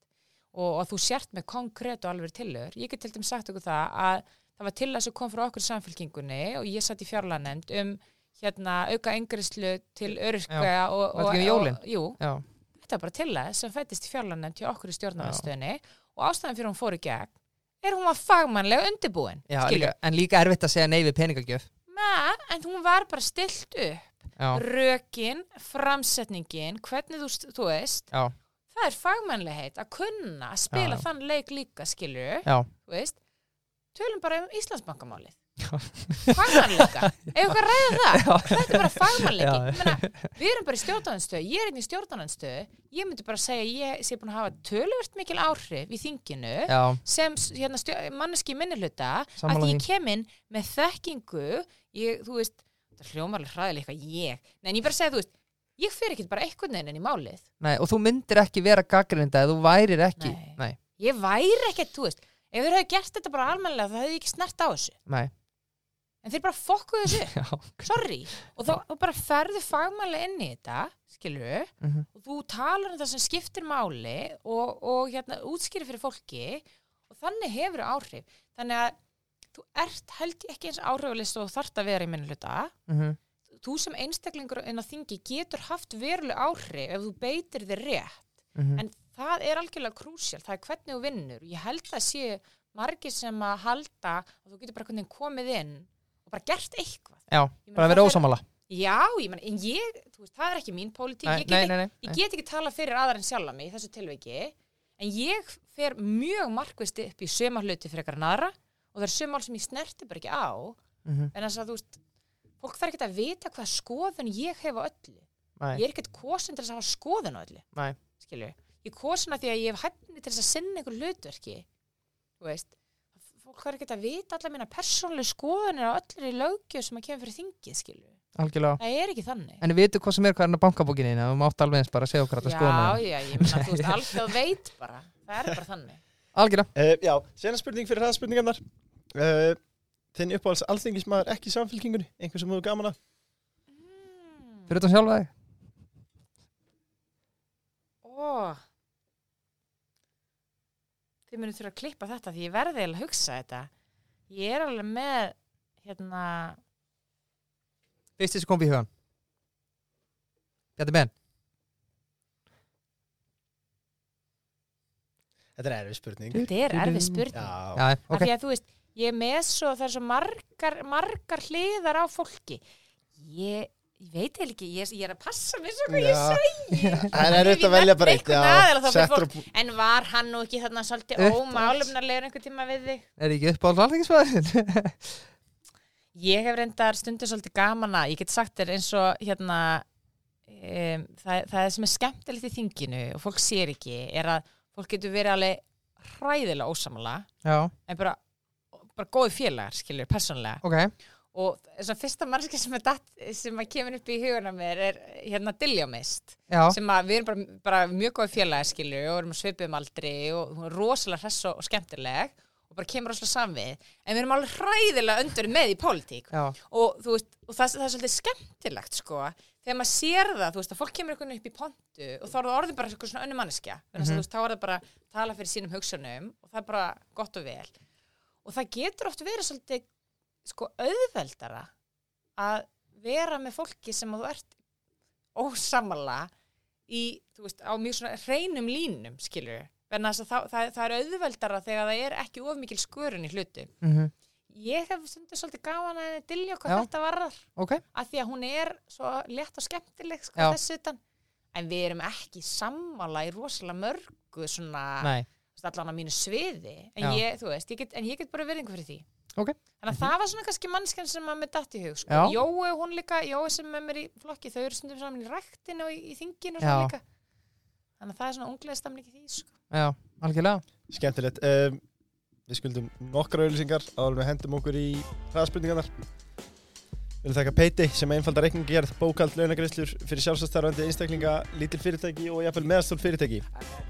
og að þú sért með konkrétt og alveg tillögur, ég get til dæmis sagt ykkur það að það var til að sem kom frá okkur samfélkingunni og ég satt í fjárlanemnd um hérna auka engrislu til öryrkja og, þetta og, um jólin? og, jú, Er bara til þess sem fættist í fjárlanemnd til okkur í stjórnarnarstöðinni og ástæðan fyrir hún fór í gegn er hún var fagmannlega undirbúin já líka, en líka erfitt að segja nei við peningagjöf. Men, en hún var bara stilt upp. Já, rökin, framsetningin hvernig þú, þú veist já, það er fagmannlegheit að kunna að spila þann leik líka veist, tölum bara um Íslandsbankamálið fagmannleika ef okkar ræða það, þetta er bara fagmannleiki. Já. Við erum bara í stjórnarnanstöðu ég er einn í stjórnarnanstöðu ég myndi bara segja að ég sé búin að hafa töluvert mikil áhrif í þinginu Já, sem hérna, manneski minnihluta að ég kem inn með þekkingu. Ég, þú veist, það hljómar alveg hræðilega eitthvað ég, en ég bara segja, þú veist ég fer ekkert bara veginn inn í málið. Nei, og þú myndir ekki vera gaggrinda þú værir ekki. Nei. nei, ég væri ekkert, þú veist ef þeir hefði gert þetta bara almennilega það hefði ég ekki snert á þessu. Nei. En þeir bara fokkuðu þessu, <laughs> sorry. Og þá þá bara ferðu fagmannlega inn í þetta skilur mhm, og þú talar um það sem skiptir máli og, og hérna útskýri fyrir fólki og þannig hefur áhrif. Þannig að þú ert held ekki eins áhrifalist og þart að vera í minni hluta. Mhm, þú sem einstaklingur inn á þingi getur haft veruleg áhrif ef þú beitir þér rétt. Mhm. en það er algjörlega krúsjál, það er hvernig þú vinnur. Ég held að sé margir sem að halda og þú getur bara komið inn og bara gert eitthvað. Já, meina, bara verið ósamála Já, ég menn, en ég, þú veist, það er ekki mín pólitík, ég, ég get ekki tala fyrir aðra en sjálfa mig í þessu tilveiki, en ég fer mjög markvist upp í söma hluti fyrir eitthvað aðra og það er sömál sem ég snerti bara ekki á, Mhm, en þess að þú veist, fólk þarf ekki að vita hvað skoðun ég hef á öllu. Nei, Ég er ekkert kosin til þess að hafa skoðun á öllu, nei, skilju. Ég er kosin að því að ég hef hæfni til þess að sinna einhver hlutverki, þú veist. Fólk þarf ekki að vita allar mína persónlega skoðunir á öllu í löggjöf sem að kemur fyrir þingið, skilju. algjörlega Það er ekki þannig. En við veitum hvað sem er hvað er hann á bankabókinni þín, þú mátt alveg eins bara segja okkur að Já, skoða já, ég meina, þú veist, <laughs> alþjóð veit bara. Það er bara þannig. Algjörlega, Uh, já, sena spurning fyrir hraðspurningarnar. Uh, þinn uppáhalds alþingismæður ekki í samfélkingunni, einhver sem þú gaman að. Mm. fyrir þetta sjálfa þig Ó. Þið munum þurfa að klippa þetta því ég verði eiginlega að hugsa þetta. Ég er alveg með, hérna, Fyrst þessi kom við í hugan Bjarni Ben Þetta er erfið spurning. þetta er erfið spurning. Já, Já, Af ok því að þú veist, ég er með svo, það er svo margar, margar hliðar á fólki. Ég, ég veit eða ekki, ég, ég er að passa mér svo hvað ég Já. segi. það er Ef erfitt ég að velja bara eitt. einhvern aðila þá fyrir settur fólk- á- En var hann nú ekki þarna svolítið ómálumnarlegur einhvern tíma við þig? Er ekki uppáhalds alþingismæður? <laughs> Ég hef reyndar stundur svolítið gaman að, ég get sagt þér eins og hérna, um, það, það sem er skemmtilegt í þinginu og fólk sér ekki er að fólk getur verið alveg hræðilega ósamala Já, en bara, bara góði félagar, skilur, persónlega. ok Og þess að fyrsta mannski sem, er datt, sem að kemur upp í huguna mér er hérna Dilljamist, sem að við erum bara, bara mjög góði félagar, skilur, og erum svipum aldri og hún er rosalega hress og, skemmtileg og bara kemur rosalega samvið, en við erum alveg hræðilega undur með í pólitík. Og, veist, og það, það er svolítið skemmtilegt sko, þegar maður sér það þú veist, að fólk kemur einhvern veginn upp í pontu og þá er það orðið bara eitthvað svona önnu manneskja. Mm. -hmm. þá er það bara að tala fyrir sínum hugsunum og það er bara gott og vel. Og það getur oft verið svolítið sko auðveldara að vera með fólki sem að þú ert ósamala í, þú veist, á mjög svona hreinum línum, skilur þess að það, það, það er auðveldara þegar það er ekki of mikil skörun í hlutu. mhm, Ég hef stundur svolítið gaman að dilja hvað Já. þetta varðar. Ok. Af því að hún er svo létt og skemmtileg sko, þessu utan. En við erum ekki sammála í rosalega mörgu svona, allan á mínu sviði. En ég, veist, ég get, en ég get bara verðingu fyrir því Ok. þannig að það var svona kannski mannskjan sem að mér datt í hug sko. Jói, hún líka, Jói sem er mér í flokki þau eru stundum saman í ræktinu og í, í þinginu og svona þannig að það er svona unglega stamning í því sko. já, algjörlega Skemmtilegt. Um, við skuldum nokkra auðlýsingar áður en við hendum okkur í hraðspurningarnar. Við viljum þakka Peiti sem einfalda reikningerð, bókald, launagreislur fyrir sjálfsastarfandi einstaklinga, lítil fyrirtæki og jafnvel meðastól fyrirtæki.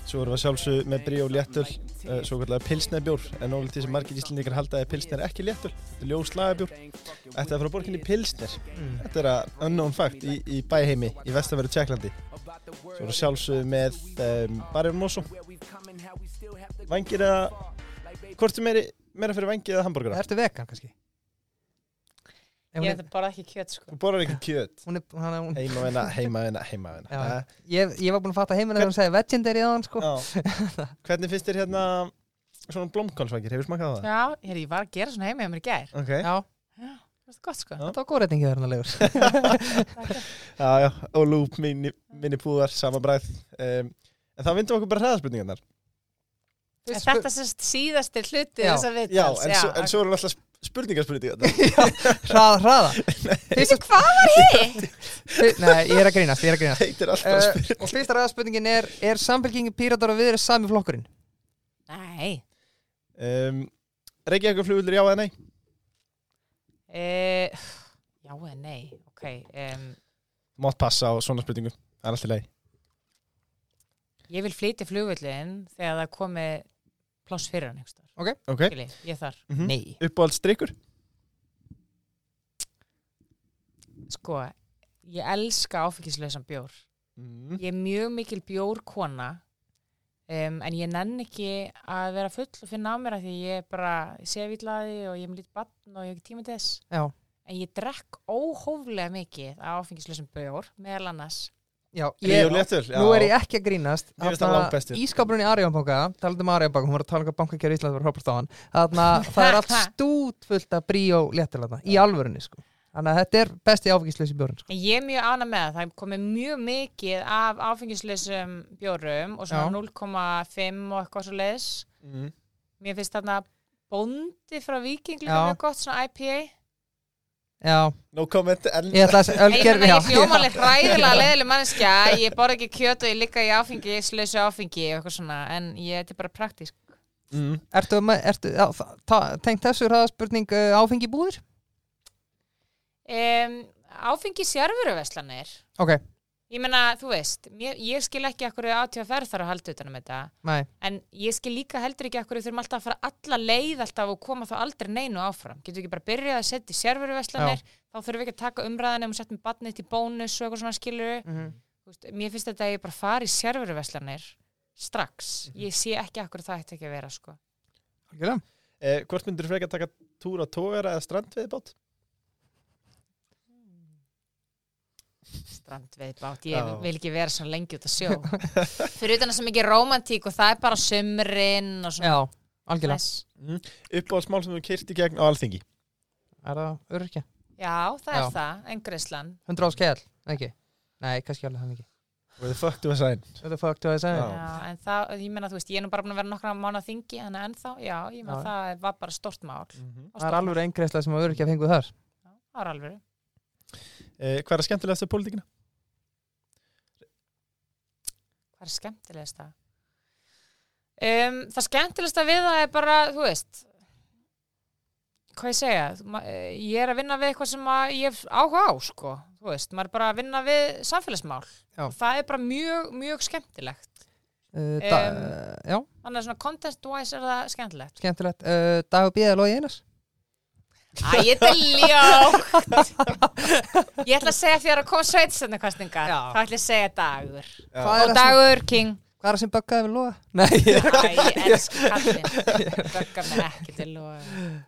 Svo erum við sjálfsög með brí og léttöl, uh, svo kallega pilsnerbjór, en ólítið sem margir íslendingar halda að pilsner er ekki léttöl, þetta er ljós lagabjór. Þetta er frá borginni Pilsner. mm. Þetta er að unknown fact í, í bæheimi í vestanverðu Tjekklandi. Svo erum við sjálfsög með um, Barjón Mosso. Vangir eða, hvort er meiri, meira fyrir vangi eða hambúrgara? Ertu vegan kannski? Ég er- veit bara ekki kjöt sko. Þú borðar ekki <laughs> kjöt. Er, hann er, heimavinna, heimavinna. Já. Eh, ég, ég var búin að fatta heiminn þegar hún segði vegendary á hann sko. <laughs> Hvernig finnst þér hérna svona blómkálsvangir? Hefur smakað það? Já, hér, ég var að gera svona heima hjá mér í gær Ok. Já, Já, það er gott sko Já. þetta var góð reytingi þarna legur Já, já. Og lúp, minni, minni púðar, sama bræð. Um, en þá vindum okkur bara hraðaspurningarnar. Er þetta sérst síðasti hluti Já. þess að Já, en, svo, en svo eru alltaf spurningarspurningarnar. <laughs> Hraða, hraða <laughs> Fyrsta, Hvað <laughs> var hitt? Nei, ég er að grínast, ég er að grínast Heitir alltaf uh, spurningar. Og fyrsta ræðaspurningin er Er samfélkingi píratar og viðri sami flokkurinn? Nei Um, Reykjavík flugullur já eða nei? e, Já eða nei Ok um, Mátt passa á svona spurningu. Það er alltaf leið. Ég vil flytja flugvöllin þegar það komi pláss fyrir hann einhvers staðar. Ok. Skilji, Ég þar Mm Nei Uppáhalds drikkur? Sko, ég elska áfengislausan bjór Mm. Ég er mjög mikil bjórkona um, en ég nenn ekki að vera full og finna á mér því ég bara sé villaði og ég er með lítið batn og ég hef ekki tíma til þess Já, en ég drekk óhóflega mikið af áfengislausum bjór meðal annars Já, léttul, já. Nú er ég ekki að grínast Mér finnst það langbestur. Ískapurinn í Arjónbanka Talandi um Arjónbanka, hún var að tala um í Ísland Þannig að <laughs> það er allt stút fullt af bríó léttul þarna, Í alvörunni sko Þannig að þetta er besti áfengisleysi bjórn sko. Ég er mjög ána með það, það komið mjög mikið af áfengisleysum bjórum og svona 0,5 og eitthvað svo leiðis. mm. Mér finnst þarna bóndi frá Viking líka mjög gott, svona IPA. Já, No comment en ég Ég ég hljómaleg hræðilega leðileg manneskja, ég borð ekki kjöt og ég ligga í áfengi og eitthvað svona, en ég þetta er bara praktísk. mm. Ertu, ertu tengt þessu ræðaspurning uh, áfengi búðir? Um, áfengi sérfuruveslanir, Ok, ég meina, þú veist, mér, ég skil ekki akkur ATFR þarf að halda utan um þetta. nei En ég skil líka heldur ekki akkur þurfum alltaf að fara alla leið alltaf og koma þá aldrei neinu áfram. Getur ekki bara byrjað að setja í sérveruverslanir, þá þurfum við ekki að taka umræðan ef við setjum badnið til bónus og eitthvað svona skilur. mm -hmm. Veist, mér finnst þetta að ég bara fara í sérveruverslanir strax. Ég sé ekki akkur það ætti ekki að vera, sko. Eh, Hvort myndir þú frekar taka túr á tógara eða strandveiðbát? Strandveiðbát, ég Já. vil ekki vera svo lengi út að sjó. <laughs> Fyrir utan að sem ekki romantík og það er bara sumrin og svona. Já, algjörlega. Mm. Uppáhaldsmál sem þú kyrti gegn á alþingi Er það öryrkja? Já, það er Já. það, en Grisland. 100 á skell, ekki? Nei, kannski alveg það mikið Where the fuck do I sign? What the fuck do I say? Já. Já, en það, ég meina, þú veist, ég er nú bara búin að vera nokkra mánu að þingi, en ennþá, já, ég meina, Já. það var bara stort mál. Mm Það er alveg eingreislega sem að öryrkja fenguð þar Það var alveg. Eh, Hvað er skemmtilegast af pólitíkina? Hvað er skemmtilegast það? Um, það skemmtilegasta við það er bara, þú veist, hvað ég segja, eh, ég er að vinna við eitthvað sem ég hef áhuga á, sko, þú veist, maður er bara að vinna við samfélagsmál. Já. Það er bara mjög, mjög skemmtilegt. uh, Em. Já, Þannig að svona content-wise er það skemmtilegt. skemmtilegt uh, Dagur Bíða Lói Einars Æ, ég er ljótt. Ég ætla að segja fyrir að koma sveitisendakostningar. Já. Það ætla ég að segja dagur. Hvað er Og það sem- dagur, king. Hvað er það sem böggaði við Lóa? Nei, Æ, ég elska kallin. <laughs> Bögga mig ekki til og...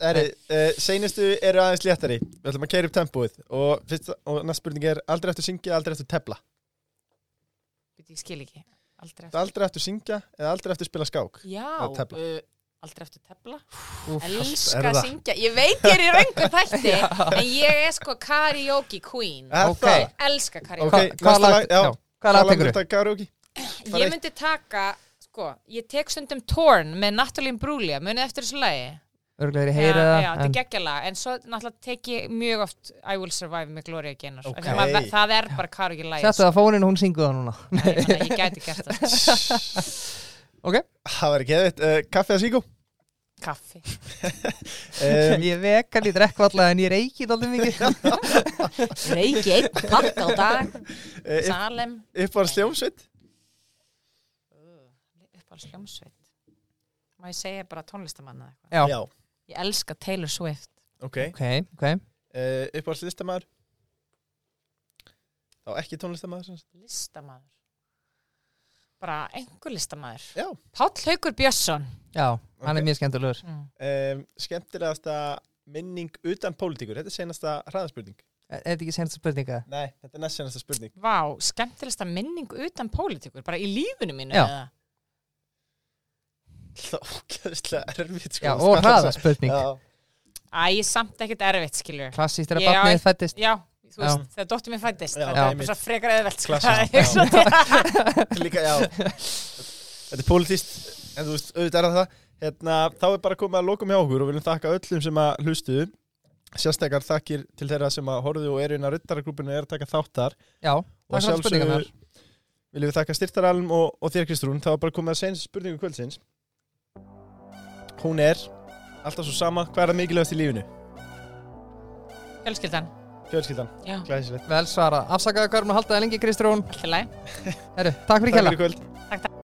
Eri, uh, Seinustu eru aðeins léttari Við ætlum að keira upp tempóið Og, fyrst, og næst spurning er aldrei eftir syngja, aldrei eftir tepla Ég skil ekki. Aldrei Aldrei eftir syngja eða aldrei eftir spila skák Já, Eða tefla. uh, aldrei eftir tefla. Úff, Elska að það? syngja. Ég veit ég er í röngu <laughs> þætti En ég er sko karaoke queen. Ok. það? Elska Ok, karaoke næsta Hvað tekur þetta karaoke? Ég myndi taka Sko, ég tek stundum Torn með Natalie Imbruglia. Munið eftir þessu lagi? Örglega er ég Já, já, það þetta er en- geggjalag En svo náttúrulega tek ég mjög oft I Will Survive með Gloria Gaynor. Ok. okay. maður, Það er bara karaoke lagi Settu það fónin og hún syngur það núna. Meina, ég gæti gert það <laughs> <laughs> Ok. Það var ekki eðvitt uh, Kaffi að síkó Kaffi. Um, <laughs> <laughs> Ég vegan í drekkvallega en ég reiki þetta aldrei mikið <laughs> Reiki einn pakk á dag. Uh, Salem. Uppáðar sljómsveit uppáhalds hljómsveit. Má ég segja bara tónlistamann eða eitthvað? Já, ég elska Taylor Swift. Ok. Ok, ok. Uh, Uppáðars listamæður Þá ekki sagt. listamaður bara einhver listamaður. Já. Páll Haukur Björnsson. Já, hann Ok. er mjög skemmtilegur. Mm. um, Skemmtilegasta minning utan pólitíkur Þetta er senasta hraðaspurning. Er er þetta ekki senast spurninga? Nei, þetta er næst senasta spurning. Vá, skemmtilegsta minning utan pólitíkur bara í lífinu mínu Já. eða? <laughs> Það er ógæðislega erfitt sko, Já, og hraða spurning Já, Æ, samt ekkert erfitt skilur Klassíst er að Já, barnið fættist já, þú veist, Já. þegar dóttir mér fættist það er bara frekar eðvelt sko. <laughs> <laughs> Líka, já. Þetta er pólitíst En þú veist, auðvitað er það hérna, Þá er bara komið að lokum hjá okkur Og viljum þakka öllum sem að hlustuðu Sérstakar þakkir til þeirra sem að horfðu og eru inn á ryttarargrúpinu og eru að taka þátt þar. Já, og spurningarnar. viljum við þakka styrtaralm og, og þér Kristrún. Það var bara komið að segja spurningu kvöldsins. Hún er alltaf svo sama, hvað er það mikilvægast í lífinu? fjölskyldan Fjölskyldan, já, glæsilegt. Vel svara, afsakaðu hvað erum að halda? Það lengi Kristrún? Herru, takk fyrir kvöld